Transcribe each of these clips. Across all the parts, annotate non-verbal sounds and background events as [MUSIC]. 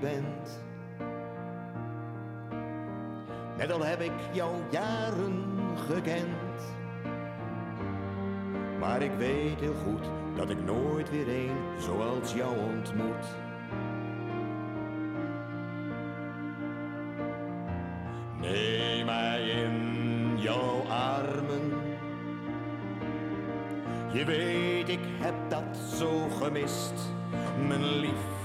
bent. Net al heb ik jou jaren gekend. Maar ik weet heel goed dat ik nooit weer een zoals jou ontmoet. Neem mij in jouw armen. Je weet, ik heb dat zo gemist, mijn lief.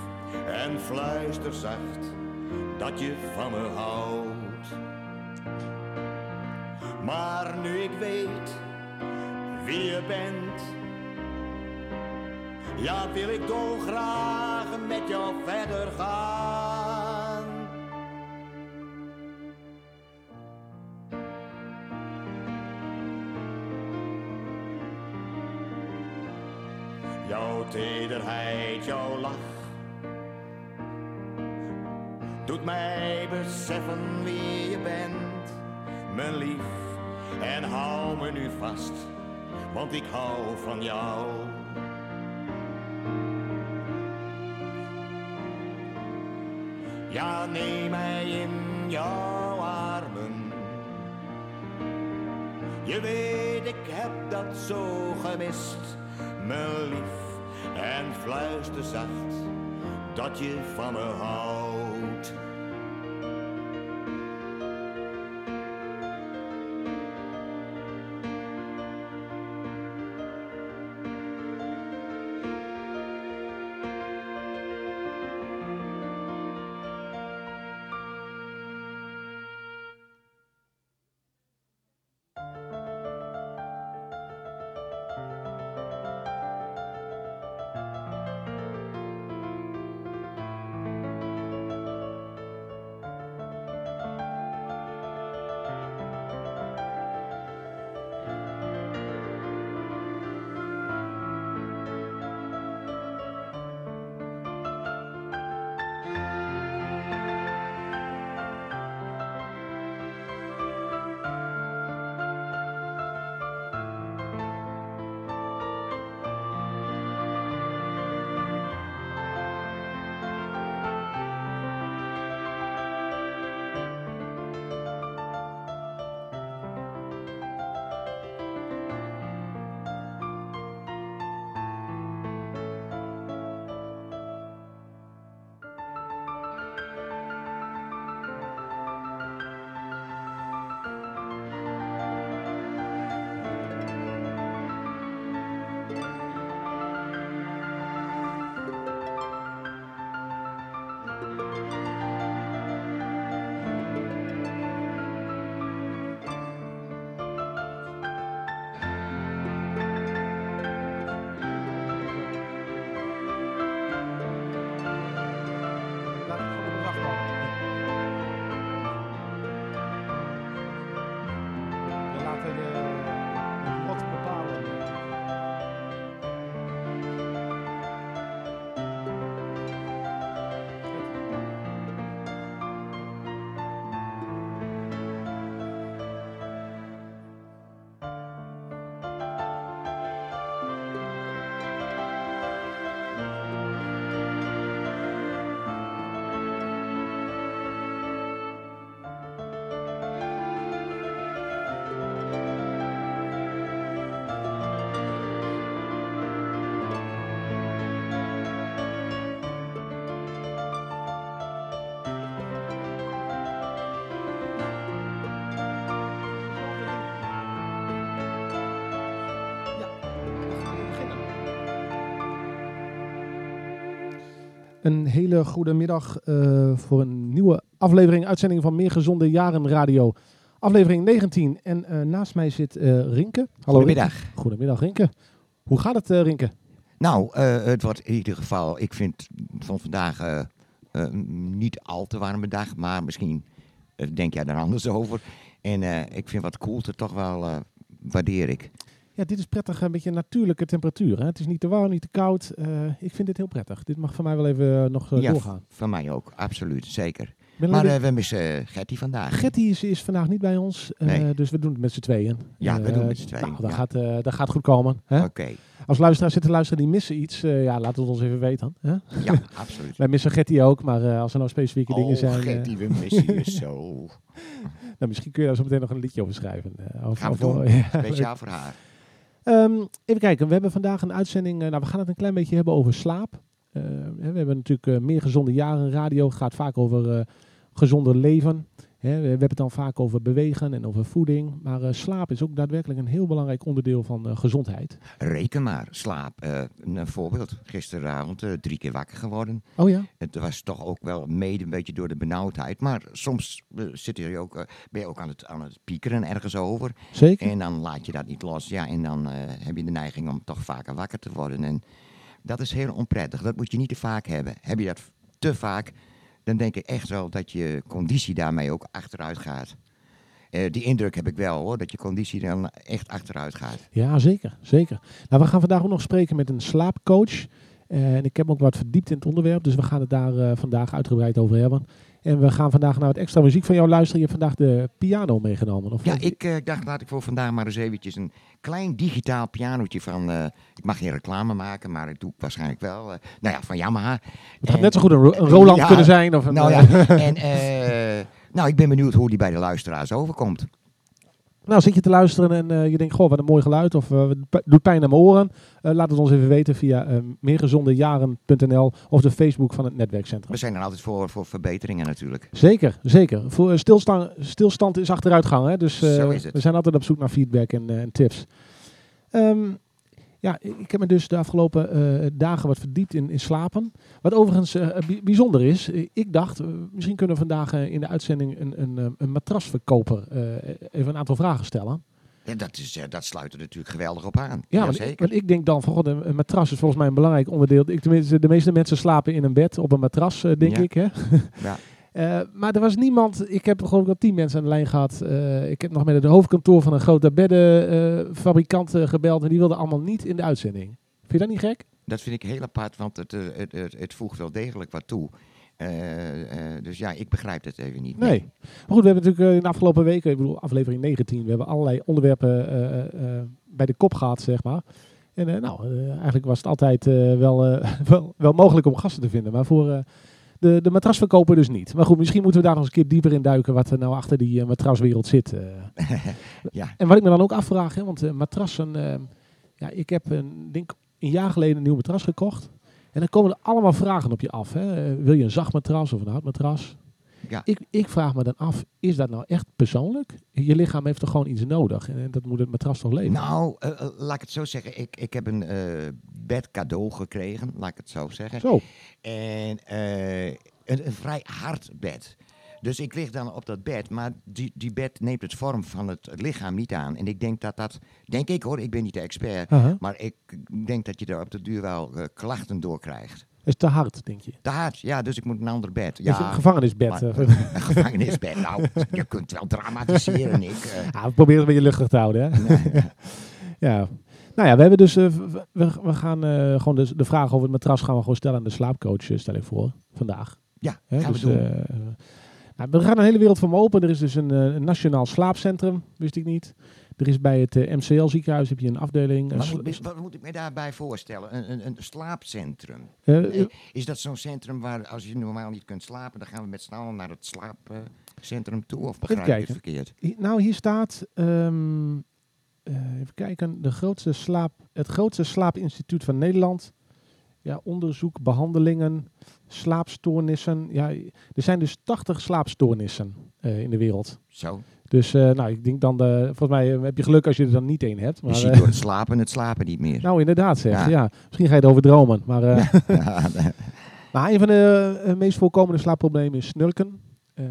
En fluister zacht dat je van me houdt. Maar nu ik weet wie je bent, ja, wil ik dolgraag met jou verder gaan. Jouw tederheid, jouw doet mij beseffen wie je bent, mijn lief. En hou me nu vast, want ik hou van jou. Ja, neem mij in jouw armen. Je weet, ik heb dat zo gemist, mijn lief. En fluister zacht dat je van me houdt. Een hele goede middag eh, voor een nieuwe aflevering, uitzending van Meer Gezonde Jaren Radio. Aflevering 19. En eh, naast mij zit eh, Rinke. Hallo Goedemiddag. Rinke. Goedemiddag Rinke. Hoe gaat het Rinke? Nou, het wordt in ieder geval, ik vind van vandaag niet al te warme dag, maar misschien denk jij daar anders over. En ik vind wat koelte toch wel, waardeer ik. Ja, dit is prettig, een beetje natuurlijke temperatuur. Hè? Het is niet te warm, niet te koud. Eh, ik vind dit heel prettig. Dit mag voor mij wel even eh, nog eh, Ja, doorgaan. Van mij ook, absoluut, zeker. Ben Maar we missen Gertie vandaag. Getty is, is vandaag niet bij ons, dus we doen het met z'n tweeën. Ja, we doen het met z'n tweeën, Nou, dat, ja. gaat, dat gaat goed komen. Hè? Oké, als luisteraars zitten luisteren die missen iets, ja, laat het ons even weten. Hè? Ja, [LAUGHS] absoluut. Wij missen Getty ook, maar als er nou specifieke dingen zijn... Oh, eh, Gertie, we missen je zo. [LAUGHS] nou, misschien kun je daar zo meteen nog een liedje over schrijven. of, Gaan we doen. [LAUGHS] ja, Speciaal voor haar. Ehm, even kijken, we hebben vandaag een uitzending. eh, nou, we gaan het een klein beetje hebben over slaap. Eh, we hebben natuurlijk eh, meer gezonde jaren radio. Gaat vaak over gezonder leven. Hè, we, hebben het dan vaak over bewegen en over voeding. Maar eh, slaap is ook daadwerkelijk een heel belangrijk onderdeel van eh, gezondheid. Reken maar, slaap. Eh, een voorbeeld. Gisteravond drie keer wakker geworden. Oh ja? Het was toch ook wel mede een beetje door de benauwdheid. Maar soms zit je ook, ben je ook aan het, aan het piekeren ergens over. Zeker? En dan laat je dat niet los. Ja, en dan heb je de neiging om toch vaker wakker te worden. En dat is heel onprettig. Dat moet je niet te vaak hebben. Heb je dat te vaak, dan denk ik echt wel dat je conditie daarmee ook achteruit gaat. Eh, die indruk heb ik wel hoor, dat je conditie dan echt achteruit gaat. Ja, zeker. zeker. Nou, we gaan vandaag ook nog spreken met een slaapcoach. Eh, en ik heb ook wat verdiept in het onderwerp, dus we gaan het daar eh, vandaag uitgebreid over hebben. En we gaan vandaag naar het extra muziek van jou luisteren. Je hebt vandaag de piano meegenomen. Of Ja, ik eh, dacht laat ik voor vandaag maar eens eventjes een klein digitaal pianootje van, eh, ik mag geen reclame maken, maar ik doe het waarschijnlijk wel. eh, nou ja, van Yamaha. Het had En- net zo goed een, Ro- een Roland Ja, kunnen zijn. Of een, Nou ja, en nou, ik ben benieuwd hoe die bij de luisteraars overkomt. Nou, zit je te luisteren en eh, je denkt, goh, wat een mooi geluid of p- doet pijn aan mijn oren. Eh, laat het ons even weten via meergezondejaren.nl of de Facebook van het netwerkcentrum. We zijn er altijd voor, voor verbeteringen natuurlijk. Zeker, zeker. Voor, stilstaan, stilstand is achteruitgang, hè? dus Zo is het. we zijn altijd op zoek naar feedback en, en tips. Ehm, ja, ik heb me dus de afgelopen eh, dagen wat verdiept in, in slapen. Wat overigens eh, bij- bijzonder is, eh, ik dacht, misschien kunnen we vandaag in de uitzending een, een, een matrasverkoper even een aantal vragen stellen. Ja, dat, is, dat sluit er natuurlijk geweldig op aan. Ja, want, zeker. ik, want ik denk dan, van, god, een, matras is volgens mij een belangrijk onderdeel. Ik, tenminste, de meeste mensen slapen in een bed op een matras, denk Ja. ik. Hè? Ja. [LAUGHS] Eh, maar er was niemand, ik heb geloof ik al tien mensen aan de lijn gehad. Eh, ik heb nog met het hoofdkantoor van een grote beddenfabrikant eh, gebeld en die wilden allemaal niet in de uitzending. Vind je dat niet gek? Dat vind ik heel apart, want het, het, het, het voegt wel degelijk wat toe. Dus ja, ik begrijp het even niet. Nee. Maar goed, we hebben natuurlijk in de afgelopen weken, ik bedoel aflevering 19, we hebben allerlei onderwerpen bij de kop gehad, zeg maar. En nou, eigenlijk was het altijd wel, [LAUGHS] wel, wel mogelijk om gasten te vinden, maar voor de, de matrasverkoper dus niet. Maar goed, misschien moeten we daar nog eens een keer dieper in duiken wat er nou achter die eh, matraswereld zit. eh. [LAUGHS] Ja. En wat ik me dan ook afvraag, hè, want eh, matrassen, ja, ik heb een, denk een jaar geleden een nieuw matras gekocht. En dan komen er allemaal vragen op je af. Hè. Wil je een zacht matras of een hard matras? Ja. Ik, ik vraag me dan af, is dat nou echt persoonlijk? Je lichaam heeft toch gewoon iets nodig? En dat moet het matras toch leven? Nou, eh, eh, laat ik het zo zeggen. Ik, ik heb een eh, bed cadeau gekregen, laat ik het zo zeggen. Zo, En een, een vrij hard bed. Dus ik lig dan op dat bed, maar die, die bed neemt het vorm van het lichaam niet aan. En ik denk dat dat, denk ik hoor, ik ben niet de expert, maar ik denk dat je er op de duur wel klachten door krijgt. Is te hard, denk je? Te hard, ja, dus ik moet een ander bed. Ja, Ja, gevangenisbed. maar- eh. een gevangenisbed. Nou, [LAUGHS] je kunt wel dramatiseren, ik. eh. Ja, we proberen het een beetje luchtig te houden. Hè? ja. [LAUGHS] Nou ja, we hebben dus, eh, we, we gaan eh, gewoon de, de vraag over het matras gaan we gewoon stellen aan de slaapcoach, eh, stel ik voor, vandaag. Ja, gaan dus, we doen. eh, nou, er gaat een hele wereld voor me open. Er is dus een, eh, een nationaal slaapcentrum, wist ik niet. Er is bij het eh, MCL ziekenhuis heb je een afdeling. wat, moet, wat moet ik me daarbij voorstellen? Een, een, een slaapcentrum. eh, Eh, Is dat zo'n centrum waar als je normaal niet kunt slapen, dan gaan we met z'n allen naar het slaapcentrum toe? Of begrijp ik het verkeerd? Nou, hier staat, ehm, eh, even kijken, de grootste slaap, het grootste slaapinstituut van Nederland. Ja, onderzoek, behandelingen, slaapstoornissen. Ja, er zijn dus 80 slaapstoornissen in de wereld. Zo. Dus eh, nou, ik denk dan, de, volgens mij eh, heb je geluk als je er dan niet één hebt. Je Maar, ziet eh, door het slapen het slapen niet meer. nou, inderdaad zeg. Ja. Ja. Misschien ga je erover dromen. Maar, eh, Ja, [LAUGHS] maar een van de eh, meest voorkomende slaapproblemen is snurken. Eh,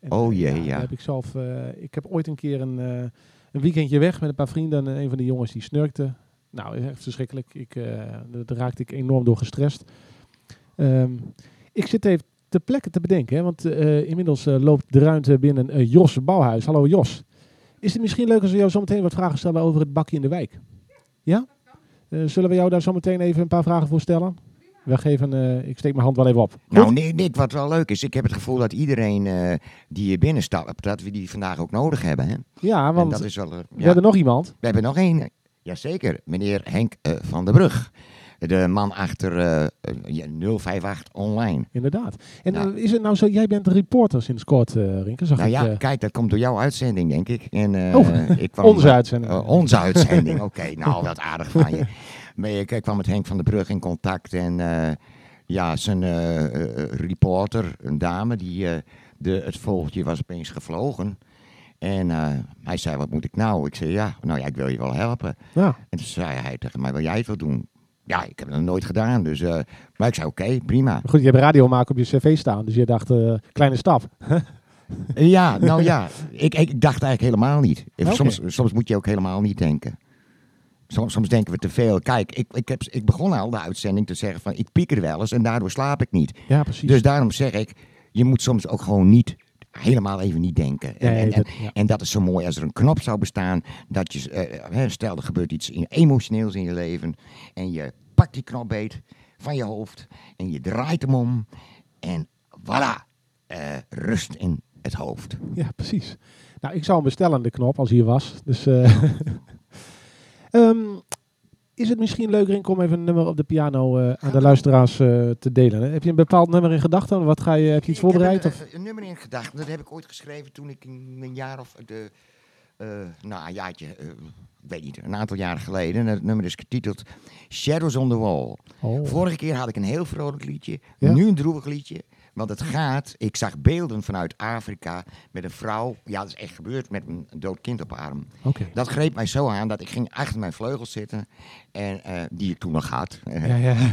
en, Oh eh, jee, ja. heb ik zelf. eh, ik heb ooit een keer een, eh, een weekendje weg met een paar vrienden en een van die jongens die snurkte. Nou, echt verschrikkelijk. Ik, eh, daar daar raakte ik enorm door gestrest. Ehm, ik zit even ter plekke te bedenken, hè, want eh, inmiddels eh, loopt de ruimte binnen eh, Jos Bouwhuis. Hallo Jos. Is het misschien leuk als we jou zometeen wat vragen stellen over het bakje in de wijk? Ja? Zullen we jou daar zometeen even een paar vragen voor stellen? We geven, ik steek mijn hand wel even op. Goed? Nou, nee, Nick, wat wel leuk is, ik heb het gevoel dat iedereen die hier binnenstapt, dat we die vandaag ook nodig hebben. Hè? ja, En want dat is wel, eh, we ja, hebben nog iemand. we hebben nog één. Jazeker, meneer Henk van der Brug. De man achter eh, eh, ja, 058 online. Inderdaad. En Ja. eh, is het nou zo, jij bent reporter sinds kort, eh Rinke, zag Nou ik. ja, eh, kijk, dat komt door jouw uitzending, denk ik. En, eh, Oh, ik [LAUGHS] kwam, onze uitzending. Eh, onze uitzending, oké. nou, wat aardig van je. Maar ik, ik kwam met Henk van der Brug in contact en eh, ja, zijn eh, eh, reporter, een dame, die eh, de, het vogeltje was opeens gevlogen. En eh, hij zei, wat moet ik nou? Ik zei, ja, nou ja, ik wil je wel helpen. ja. En toen zei hij tegen mij, wil jij het wel doen? Ja, ik heb het nog nooit gedaan, dus... eh, maar ik zei, oké, prima. Maar Goed, je hebt radio maken op je cv staan, dus je dacht, eh, kleine stap. [LAUGHS] Ja, nou ja, ik, ik dacht eigenlijk helemaal niet. Soms, soms moet je ook helemaal niet denken. Soms, soms denken we te veel. Kijk, ik, ik, heb, ik begon al de uitzending te zeggen van ik pieker wel eens en daardoor slaap ik niet. Ja, precies. Dus daarom zeg ik, je moet soms ook gewoon niet, helemaal even niet denken. En, Nee, en, en, dat- ja. en dat is zo mooi als er een knop zou bestaan, dat je, eh, stel er gebeurt iets emotioneels in je leven en je pakt die knop beet van je hoofd en je draait hem om en voilà, eh, rust in het hoofd. Ja, precies. Nou, ik zou hem bestellen, de knop, als hij hier was. Dus, eh, [LAUGHS] ehm, is het misschien leuk, Rink, om even een nummer op de piano eh, aan de luisteraars te delen? Hè? Heb je een bepaald nummer in gedachten? Wat ga je, heb je iets Ik heb een, Of? een, een nummer in gedachten. Dat heb ik ooit geschreven toen ik een, een jaar of de, nou een jaartje, eh, ik weet niet, een aantal jaren geleden. En het nummer is getiteld Shadows on the Wall. Oh. Vorige keer had ik een heel vrolijk liedje, Ja? nu een droevig liedje. Want het gaat, ik zag beelden vanuit Afrika met een vrouw, ja dat is echt gebeurd, met een dood kind op haar arm. Dat greep mij zo aan dat ik ging achter mijn vleugels zitten, en, eh, die ik toen nog had. Ja, ja. [LAUGHS]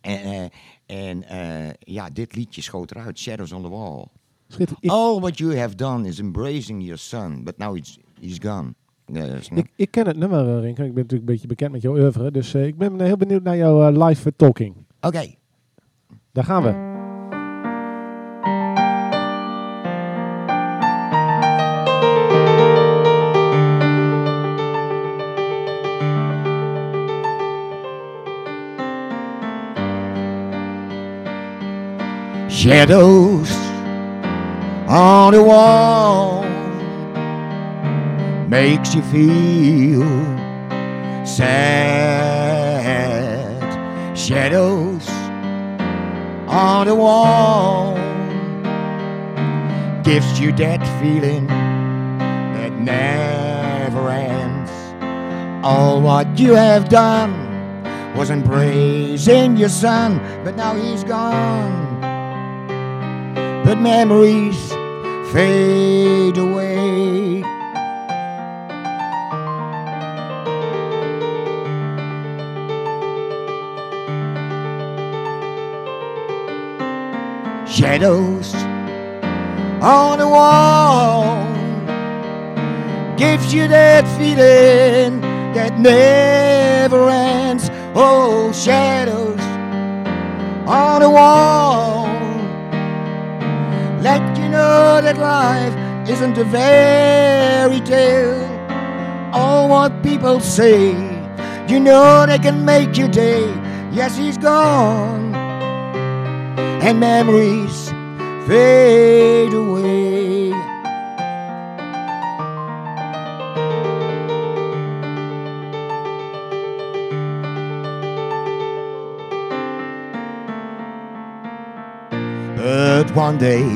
En, eh, en eh, ja, dit liedje schoot eruit, Shadows on the Wall. Schitterend. All what you have done is embracing your son, but now he's, he's gone. Eh, ik, ik ken het nummer, eh, Rink. Ik ben natuurlijk een beetje bekend met jouw oeuvre. Dus eh, ik ben heel benieuwd naar jouw eh, live talking. Oké, Daar gaan we. shadows on the wall makes you feel sad. Shadows on the wall gives you that feeling that never ends. All what you have done was embracing your son, but now he's gone. But memories fade away. Shadows on the wall gives you that feeling that never ends. Oh, shadows on the wall let you know that life isn't a fairy tale. All what people say, you know they can make your day. Yes, he's gone, and memories fade away. One day,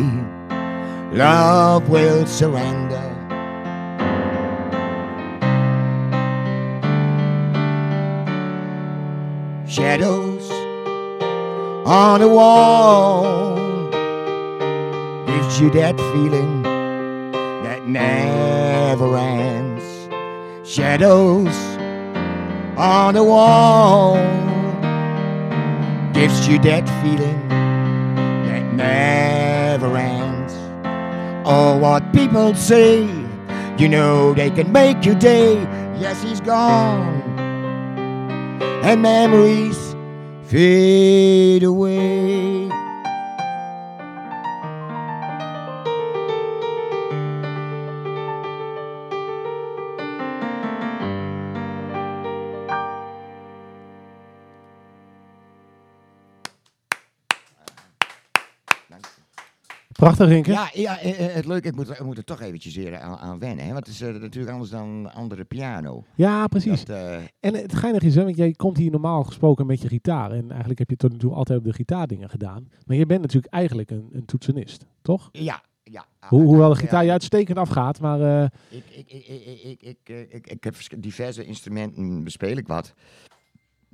love will surrender. Shadows on the wall gives you that feeling that never ends. Shadows on the wall gives you that feeling that never ends. Oh, what people say, you know they can make your day. Yes, he's gone, and memories fade away. Prachtig, Rinke. Ja, ja eh, eh, het leuke, ik moet, ik moet er toch eventjes weer aan, aan wennen. Hè? Want het is eh, natuurlijk anders dan een andere piano. Ja, precies. Dat, En het geinige is, hè, want jij komt hier normaal gesproken met je gitaar. En eigenlijk heb je tot nu toe altijd op de gitaardingen gedaan. Maar je bent natuurlijk eigenlijk een, een toetsenist, toch? ja, ja. Ho- hoewel de gitaar je uitstekend afgaat, maar eh, Ik, ik, ik, ik, ik, ik, ik, ik, ik heb vers- diverse instrumenten, bespeel ik wat.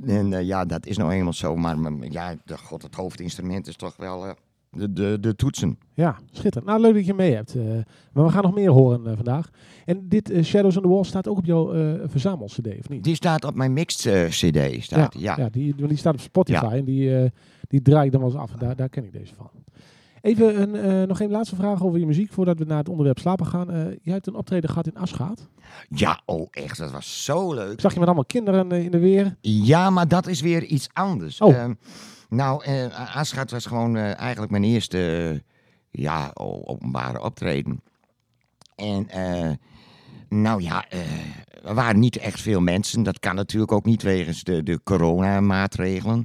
En eh, ja, dat is nou eenmaal zo. Maar ja, de, god, het hoofdinstrument is toch wel eh, de, de, de toetsen. ja, schitterend. Nou, leuk dat je mee hebt. eh. maar we gaan nog meer horen eh, vandaag. En dit eh, Shadows on the Wall staat ook op jouw verzamel-cd, of niet? Die staat op mijn mixed eh, cd. Staat, die, ja. ja die, die staat op Spotify Ja. en die, die draai ik dan wel eens af. Daar, daar ken ik deze van. Even een, nog een laatste vraag over je muziek voordat we naar het onderwerp slapen gaan. Eh jij hebt een optreden gehad in Asgaat. Ja, oh echt, dat was zo leuk. Ik zag je met allemaal kinderen in de weer. Ja, maar dat is weer iets anders. Oh. Nou, Aschat was gewoon eh, eigenlijk mijn eerste eh, ja, openbare optreden. En nou ja, er waren niet echt veel mensen. Dat kan natuurlijk ook niet wegens de, de coronamaatregelen.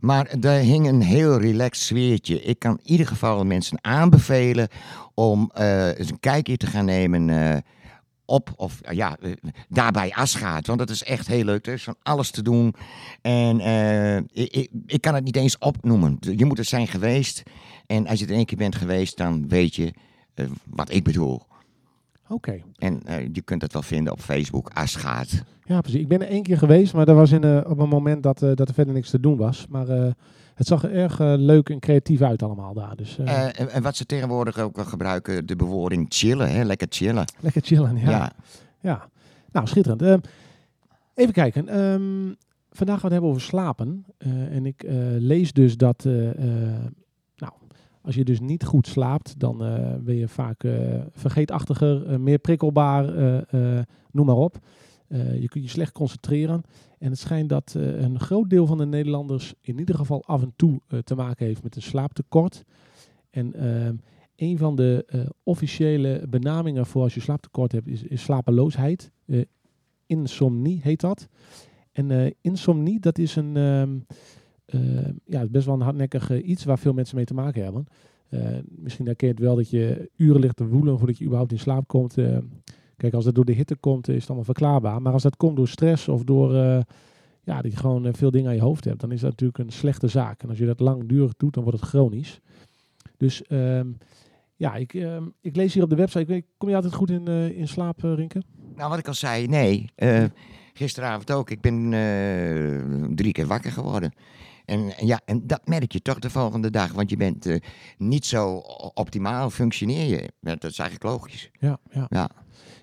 Maar er hing een heel relaxed sfeertje. Ik kan in ieder geval mensen aanbevelen om eens een kijkje te gaan nemen op, of eh, ja, eh, daarbij Asgaat. Want dat is echt heel leuk. Er is van alles te doen. En eh, ik, ik, ik kan het niet eens opnoemen. Je moet er zijn geweest. En als je er één keer bent geweest, dan weet je wat ik bedoel. Oké. En je kunt het wel vinden op Facebook, Asgaat. Ja, precies. Ik ben er één keer geweest, maar dat was in, op een moment dat, dat er verder niks te doen was. Maar het zag er erg eh, leuk en creatief uit allemaal daar. Dus eh, Eh, en, en wat ze tegenwoordig ook wel gebruiken, de bewoording chillen, hè? lekker chillen. lekker chillen. Ja. Ja. ja. Nou, schitterend. Ehm, even kijken. Ehm, vandaag gaan we het hebben over slapen. En ik lees dus dat, nou, als je dus niet goed slaapt, dan ben je vaak vergeetachtiger, meer prikkelbaar, noem maar op. Eh, je kunt je slecht concentreren. En het schijnt dat eh, een groot deel van de Nederlanders in ieder geval af en toe eh, te maken heeft met een slaaptekort. En ehm, een van de officiële benamingen voor als je slaaptekort hebt is, slapeloosheid. Insomnie heet dat. En insomnie, dat is een ehm, eh, ja, best wel een hardnekkig iets waar veel mensen mee te maken hebben. Misschien herken je het wel dat je uren ligt te woelen voordat je überhaupt in slaap komt. Kijk, als dat door de hitte komt, is het allemaal verklaarbaar. Maar als dat komt door stress of door eh, ja, dat je gewoon eh, veel dingen aan je hoofd hebt, dan is dat natuurlijk een slechte zaak. En als je dat langdurig doet, dan wordt het chronisch. Dus ehm, ja, ik, ehm, ik lees hier op de website. Kom je altijd goed in, eh, in slaap, eh, Rinke? Nou, wat ik al zei, nee. Gisteravond ook. Ik ben drie keer wakker geworden. En, ja, en dat merk je toch de volgende dag. Want je bent eh, niet zo optimaal functioneer je. Dat is eigenlijk logisch. Ja, ja. Ja.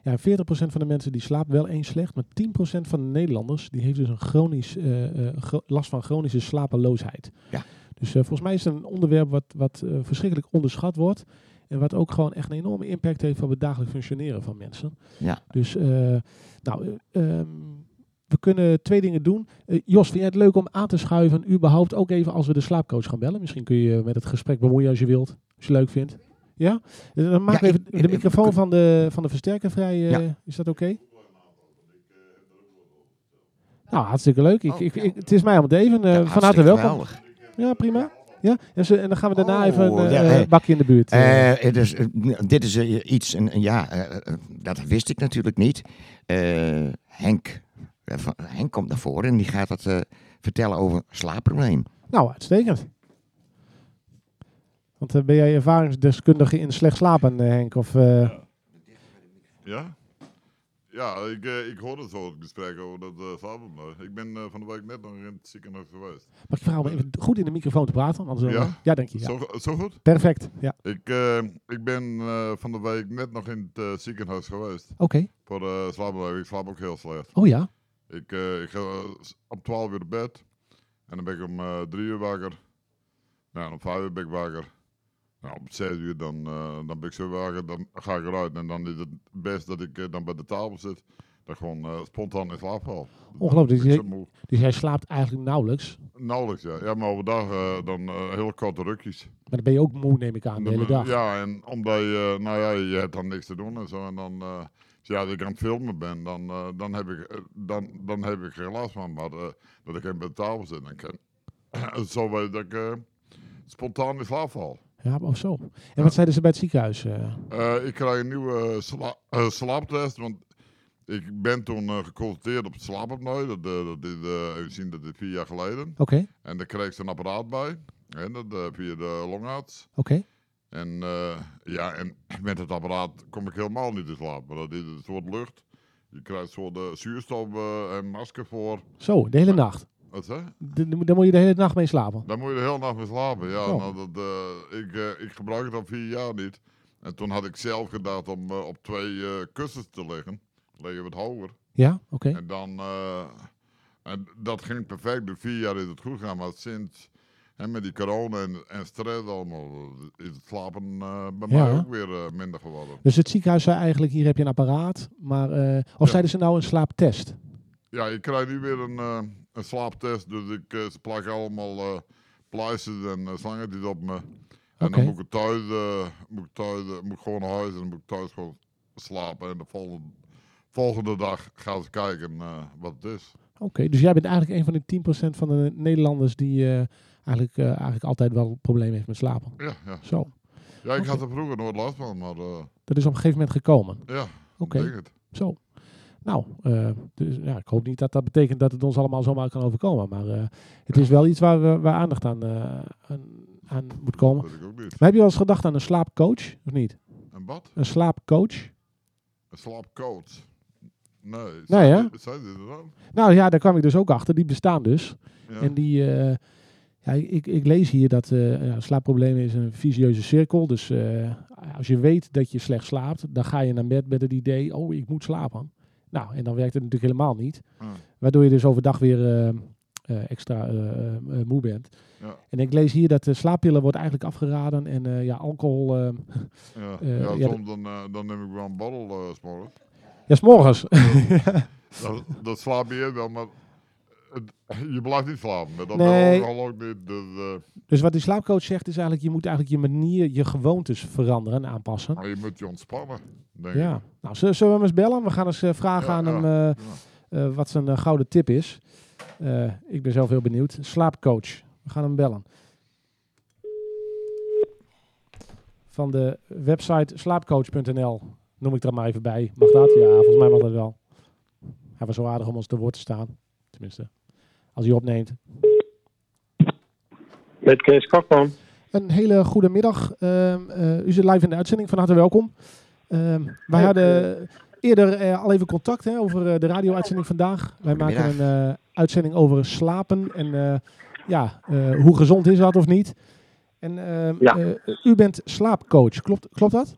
Ja, 40% van de mensen die slaapt wel eens slecht, maar 10% van de Nederlanders die heeft dus een chronisch, eh, eh, last van chronische slapeloosheid. Ja. Dus volgens mij is het een onderwerp wat, wat verschrikkelijk onderschat wordt en wat ook gewoon echt een enorme impact heeft op het dagelijks functioneren van mensen. Ja. Dus, nou, eh, ehm, we kunnen twee dingen doen. Eh, Jos, vind jij het leuk om aan te schuiven, überhaupt ook even als we de slaapcoach gaan bellen? Misschien kun je met het gesprek bemoeien als je wilt, als je leuk vindt. Ja? Eh, Dan Ja, ik- even ik- de ik- microfoon van de, van de versterker vrij. eh, Ja. Is dat oké? Nou, hartstikke leuk. Ik, Oh, ik, het is mij om het even. Ja, van harte welkom. geweldig. Ja, prima. Ja, en, en dan gaan we daarna Oh, even een ja, bakje in de buurt. eh, dit is iets, een, ja, dat wist ik natuurlijk niet. Henk, Henk komt naar voren en die gaat wat eh, vertellen over slaapprobleem. Nou, uitstekend. Want eh, ben jij ervaringsdeskundige in slecht slapen, eh, Henk? Of, eh, Ja? Ja, ik, ik hoorde zo het gesprek over dat uh, slaapprobleem. Ik ben eh, van de week net nog in het ziekenhuis geweest. mag ik vragen om even goed in de microfoon te praten? Anders, Ja? ja, dank je. Ja. Zo, zo goed? Perfect. Ja. Ik, eh, ik ben eh, van de week net nog in het ziekenhuis geweest Oké. voor de. Ik slaap ook heel slecht. Oh ja. Ik, eh, ik ga om 12 uur op bed en dan ben ik om eh 3 uur wakker. Nou, en om 5 uur ben ik wakker. Nou, om 6 uur dan, eh, dan ben ik zo wakker, dan ga ik eruit. En dan is het best dat ik dan bij de tafel zit. Dat ik gewoon spontaan in slaap val. Ongelooflijk. Moe. Dus jij slaapt eigenlijk nauwelijks. Nauwelijks, ja. Ja, maar overdag dan hele korte rukjes. Maar dan ben je ook moe, neem ik aan, de hele dag. Ja, en omdat je, nou ja, je hebt dan niks te doen en zo. En dan, ja, dat ik aan het filmen ben, dan, eh, dan, heb, ik, eh, dan, dan heb ik geen last van. Maar eh, dat ik even bij de tafel zit, dan kan [CLEARS THROAT] zo weet dat ik spontaan in slaap val. Ja, of zo. En wat zeiden ze bij het ziekenhuis? ik krijg een nieuwe sla slaaptest, want ik ben toen geconstateerd op het slaapapneu. Dat, dat is, even zien, dat is vier jaar geleden. Oké, En daar kreeg ze een apparaat bij, hè, dat, via de longarts. oké. En eh, ja, en [CLEARS THROAT] met het apparaat kom ik helemaal niet in slaap. Maar dat is een soort lucht. Je krijgt soort uh, zuurstof eh, en masker voor. Zo, de hele nacht. Wat zeg? De- Daar moet je de hele nacht mee slapen. Daar moet je de hele nacht mee slapen. Ja, Oh. nou, dat, eh, ik, ik gebruik het al vier jaar niet. En toen had ik zelf gedacht om op twee kussens te liggen. Liggen wat hoger. Ja, oké. En dan, en dat ging perfect. Dus vier jaar is het goed gegaan. Maar sinds, hè, met die corona en, en stress allemaal, eh, is het slapen eh, bij Ja, mij ook weer eh, minder geworden. Dus het ziekenhuis zei eigenlijk, hier heb je een apparaat. Maar, of Ja. zeiden ze nou een slaaptest? Ja, ik krijg nu weer een, een slaaptest. Dus ik, ze plakken allemaal pleisters en uh, slangetjes op me. En dan moet ik thuis, moet ik thuis moet ik gewoon naar huis en dan moet ik thuis gewoon slapen. En de volgende, volgende dag gaan ze kijken wat het is. Oké, dus jij bent eigenlijk een van de 10% van de Nederlanders die eigenlijk, eh, eigenlijk altijd wel problemen heeft met slapen. Ja, ja. Zo, ja ik had er vroeger nooit last van, maar eh, dat is op een gegeven moment gekomen. ja, Oké, ik denk het. zo. Nou, eh, dus, ja, ik hoop niet dat dat betekent dat het ons allemaal zomaar kan overkomen. Maar het is wel iets waar, we, waar aandacht aan, aan, aan moet komen. Dat weet ik ook niet. Maar heb je wel eens gedacht aan een slaapcoach, of niet? En wat? Een slaapcoach? Een slaapcoach? Nee. Nee, hè? Zijn die er dan? Nou ja, daar kwam ik dus ook achter. Die bestaan dus. Ja. En die, ja, ik, ik lees hier dat eh, ja, slaapproblemen is een visieuze cirkel. Dus eh, als je weet dat je slecht slaapt, dan ga je naar bed met het idee, oh, ik moet slapen. Nou, en dan werkt het natuurlijk helemaal niet. Ah, Waardoor je dus overdag weer eh, extra moe bent. Ja. En ik lees hier dat de slaappillen wordt eigenlijk afgeraden. En ja, alcohol, [LAUGHS] ja. Ja, soms dan, dan neem ik wel een borrel uh, s'morgens. ja, s'morgens. [LAUGHS] dat, dat slaap je wel, maar [LAUGHS] je blijft niet slapen. Dat Nee. nee. ook niet. Dus, eh, dus wat die slaapcoach zegt is eigenlijk, je moet eigenlijk je manier, je gewoontes veranderen en aanpassen. maar je moet je ontspannen, denk ik. Ja, nou, zullen, we hem eens bellen? We gaan eens eh, vragen Ja, aan ja. hem eh, Ja. wat zijn gouden tip is. Ik ben zelf heel benieuwd. Slaapcoach. We gaan hem bellen. Van de website slaapcoach.nl noem ik er maar even bij. Mag dat? Ja, volgens mij mag dat wel. Hij was zo aardig om ons te woord te staan. Tenminste, als hij opneemt. Met Kees Kakman. Een hele goede middag. Ehm, eh, u zit live in de uitzending. Van harte welkom. Ehm, wij hadden eerder eh, al even contact hè, over eh, de radio-uitzending vandaag. Wij maken een eh, uitzending over slapen en eh, ja, eh, hoe gezond is dat of niet. En ehm, Ja. eh, u bent slaapcoach, klopt, klopt dat?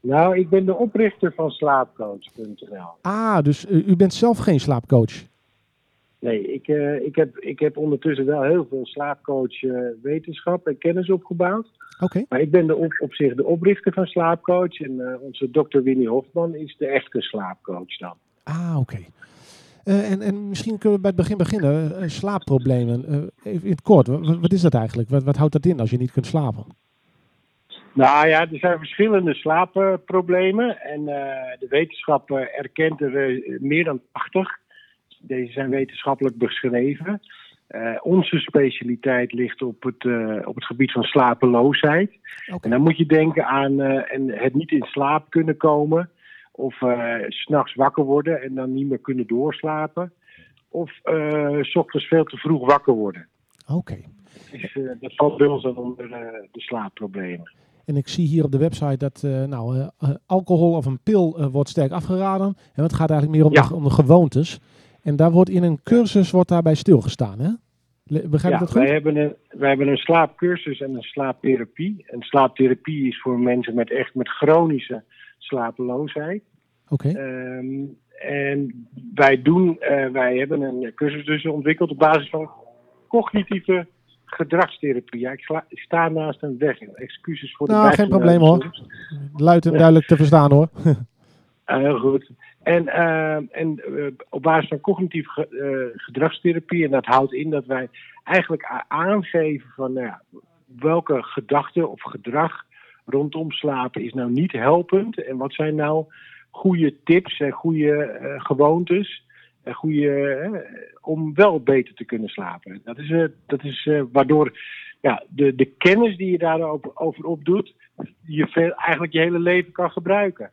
Nou, ik ben de oprichter van slaapcoach.nl. Ah, dus u bent zelf geen slaapcoach. Nee, ik, eh, ik, heb, ik heb ondertussen wel heel veel slaapcoach eh, wetenschap en kennis opgebouwd. Oké, Maar ik ben de op, op zich de oprichter van slaapcoach. En eh, onze dokter Winnie Hofman is de echte slaapcoach dan. ah oké. En, en misschien kunnen we bij het begin beginnen. Slaapproblemen, even in het kort. Wat, wat is dat eigenlijk? Wat, wat houdt dat in als je niet kunt slapen? Nou ja, er zijn verschillende slaapproblemen. En de wetenschap erkent er meer dan 80. Deze zijn wetenschappelijk beschreven. Eh, onze specialiteit ligt op het, eh, op het gebied van slapeloosheid. En dan moet je denken aan eh, en het niet in slaap kunnen komen. Of s s'nachts wakker worden en dan niet meer kunnen doorslapen. Of s ochtends veel te vroeg wakker worden. Oké. Dus, dat valt bij ons dan onder de slaapproblemen. En ik zie hier op de website dat nou, alcohol of een pil wordt sterk afgeraden. En het gaat eigenlijk meer om, Ja. de, om de gewoontes. En daar wordt in een cursus wordt daarbij stilgestaan. Hè? Begrijp Ja, dat goed? wij hebben, een, wij hebben een slaapcursus en een slaapptherapie. En slaapptherapie is voor mensen met echt met chronische slapeloosheid. Oké. Ehm, en wij, doen, eh, wij hebben een cursus dus ontwikkeld op basis van cognitieve gedragstherapie. Ja, ik, sla- ik sta naast een weg. Excuses voor de Nou, geen probleem, hoor. Luid en duidelijk te verstaan hoor. [LAUGHS] Ah, heel goed. En, ehm, en eh, op basis van cognitieve eh, gedragstherapie, en dat houdt in dat wij eigenlijk aangeven van nou welke gedachte of gedrag rondom slapen is nou niet helpend en wat zijn nou goede tips en goede eh, gewoontes een goede eh, om wel beter te kunnen slapen. Dat is, eh, dat is eh, waardoor ja, de, de kennis die je daarover over opdoet, je veel, eigenlijk je hele leven kan gebruiken.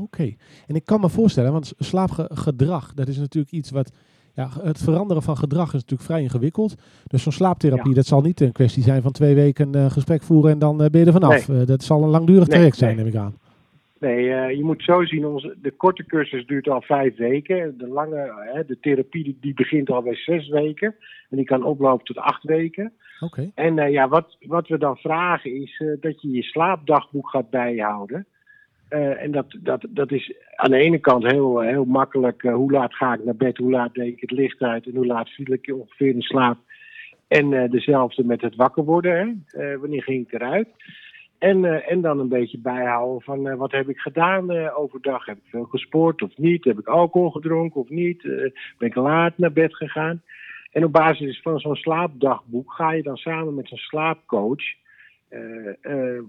Oké. En ik kan me voorstellen, want slaapgedrag, dat is natuurlijk iets wat... Ja, het veranderen van gedrag is natuurlijk vrij ingewikkeld. Dus zo'n slaaptherapie, Ja. dat zal niet een kwestie zijn van twee weken eh, gesprek voeren en dan eh, ben je er vanaf. Eh, dat zal een langdurig Nee, traject zijn, nee. neem ik aan. Nee, je moet zo zien, onze, de korte cursus duurt al vijf weken. De lange, hè, de therapie die, die begint al bij zes weken. En die kan oplopen tot acht weken. Oké. En eh, ja, wat, wat we dan vragen is dat je je slaapdagboek gaat bijhouden. Eh, en dat, dat, dat is aan de ene kant heel, heel makkelijk. eh, hoe laat ga ik naar bed, hoe laat deed ik het licht uit en hoe laat viel ik ongeveer in slaap. En eh, dezelfde met het wakker worden. Hè? Eh, wanneer ging ik eruit? En, eh, en dan een beetje bijhouden van eh, wat heb ik gedaan eh, overdag? Heb ik veel gesport of niet? Heb ik alcohol gedronken of niet? Eh, ben ik laat naar bed gegaan? En op basis van zo'n slaapdagboek ga je dan samen met zo'n slaapcoach. Eh, eh,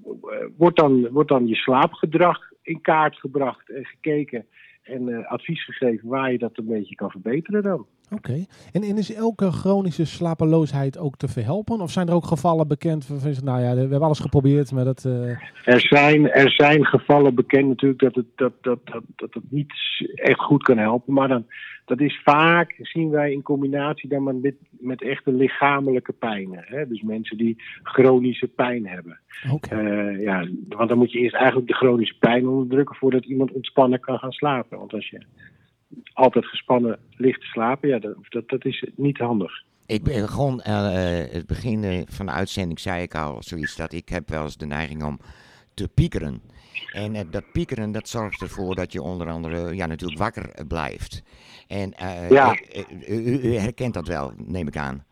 wordt, dan, wordt dan je slaapgedrag in kaart gebracht en gekeken. En eh, advies gegeven waar je dat een beetje kan verbeteren dan. Oké. En, en is elke chronische slapeloosheid ook te verhelpen? Of zijn er ook gevallen bekend van, van nou ja, we hebben alles geprobeerd, maar dat... eh, Er zijn, er zijn gevallen bekend natuurlijk dat het, dat, dat, dat, dat het niet echt goed kan helpen. Maar dan, dat is vaak, zien wij in combinatie dan met, met echte lichamelijke pijnen. Hè? Dus mensen die chronische pijn hebben. Oké. Eh, ja, want dan moet je eerst eigenlijk de chronische pijn onderdrukken voordat iemand ontspannen kan gaan slapen. Want als je altijd gespannen ligt te slapen, ja, dat, dat, dat is niet handig. Ik ben gewoon, eh, eh, het begin eh, van de uitzending zei ik al zoiets dat ik heb wel eens de neiging om te piekeren. En dat piekeren, dat zorgt ervoor dat je onder andere, ja natuurlijk wakker blijft. En Ja. u, u herkent dat wel, neem ik aan.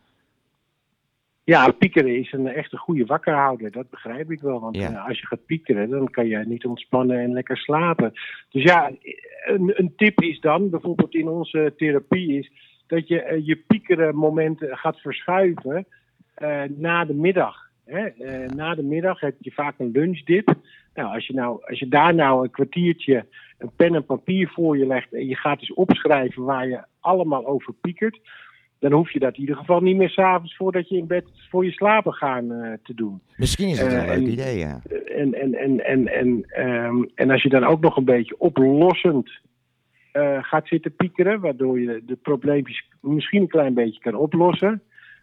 Ja, piekeren is een echt een goede wakkerhouder. Dat begrijp ik wel. Want Ja. eh, als je gaat piekeren, dan kan je niet ontspannen en lekker slapen. Dus ja, een, een tip is dan, bijvoorbeeld in onze therapie, is dat je eh, je piekeren momenten gaat verschuiven eh, na de middag. Hè? Eh, na de middag heb je vaak een lunchdip. Nou, als je, nou, als je daar nou een kwartiertje een pen en papier voor je legt en je gaat eens opschrijven waar je allemaal over piekert, dan hoef je dat in ieder geval niet meer s'avonds voordat je in bed voor je slapen gaan eh, te doen. Misschien is het Eh, een leuk en- idee, ja. En, en, en, en, en, ehm, en als je dan ook nog een beetje oplossend eh, gaat zitten piekeren, waardoor je de probleempjes misschien een klein beetje kan oplossen,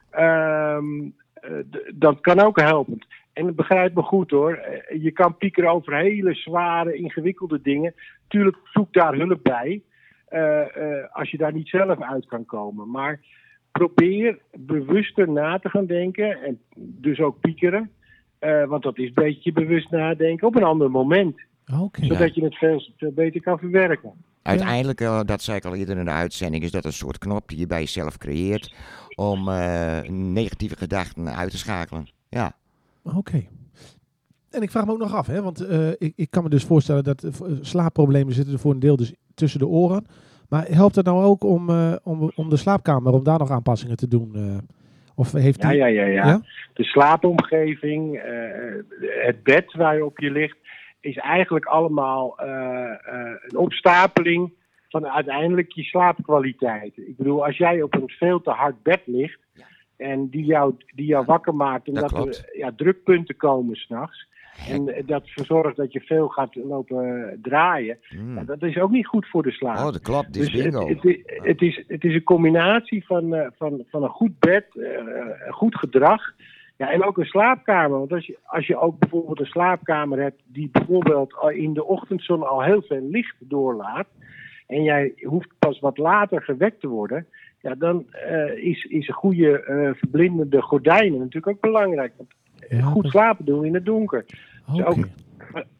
ehm, eh, dat kan ook helpend. En begrijp me goed hoor, eh, je kan piekeren over hele zware, ingewikkelde dingen. Tuurlijk, zoek daar hulp bij, eh, eh, als je daar niet zelf uit kan komen. Maar probeer bewuster na te gaan denken, en dus ook piekeren. Eh, want dat is een beetje bewust nadenken op een ander moment. Oké. Zodat je het veel, veel beter kan verwerken. Uiteindelijk, eh, dat zei ik al eerder in de uitzending, is dat een soort knop die je bij jezelf creëert om eh, negatieve gedachten uit te schakelen. Ja. Oké. En ik vraag me ook nog af, hè, want eh, ik, ik kan me dus voorstellen dat slaapproblemen zitten er voor een deel dus tussen de oren. Maar helpt het nou ook om, eh, om, om de slaapkamer, om daar nog aanpassingen te doen? eh? of heeft Ja, die... ja, ja, ja. Ja? De slaapomgeving, eh, het bed waar je op je ligt, is eigenlijk allemaal eh, eh, een opstapeling van uiteindelijk je slaapkwaliteit. Ik bedoel, als jij op een veel te hard bed ligt en die jou, die jou wakker maakt Dat omdat er ja, drukpunten komen s'nachts. En eh, dat verzorgt dat je veel gaat lopen draaien. Hmm. Ja, dat is ook niet goed voor de slaap. Oh, dat klopt. Dus het, bingo. het, is- het, is, het is een combinatie van, eh, van, van een goed bed, eh, een goed gedrag. Ja, en ook een slaapkamer. Want als je, als je ook bijvoorbeeld een slaapkamer hebt die bijvoorbeeld in de ochtendzon al heel veel licht doorlaat. En jij hoeft pas wat later gewekt te worden. Ja, dan eh, is, is een goede verblindende gordijnen natuurlijk ook belangrijk. Want Ja, goed slapen doen in het donker. Oké. ook-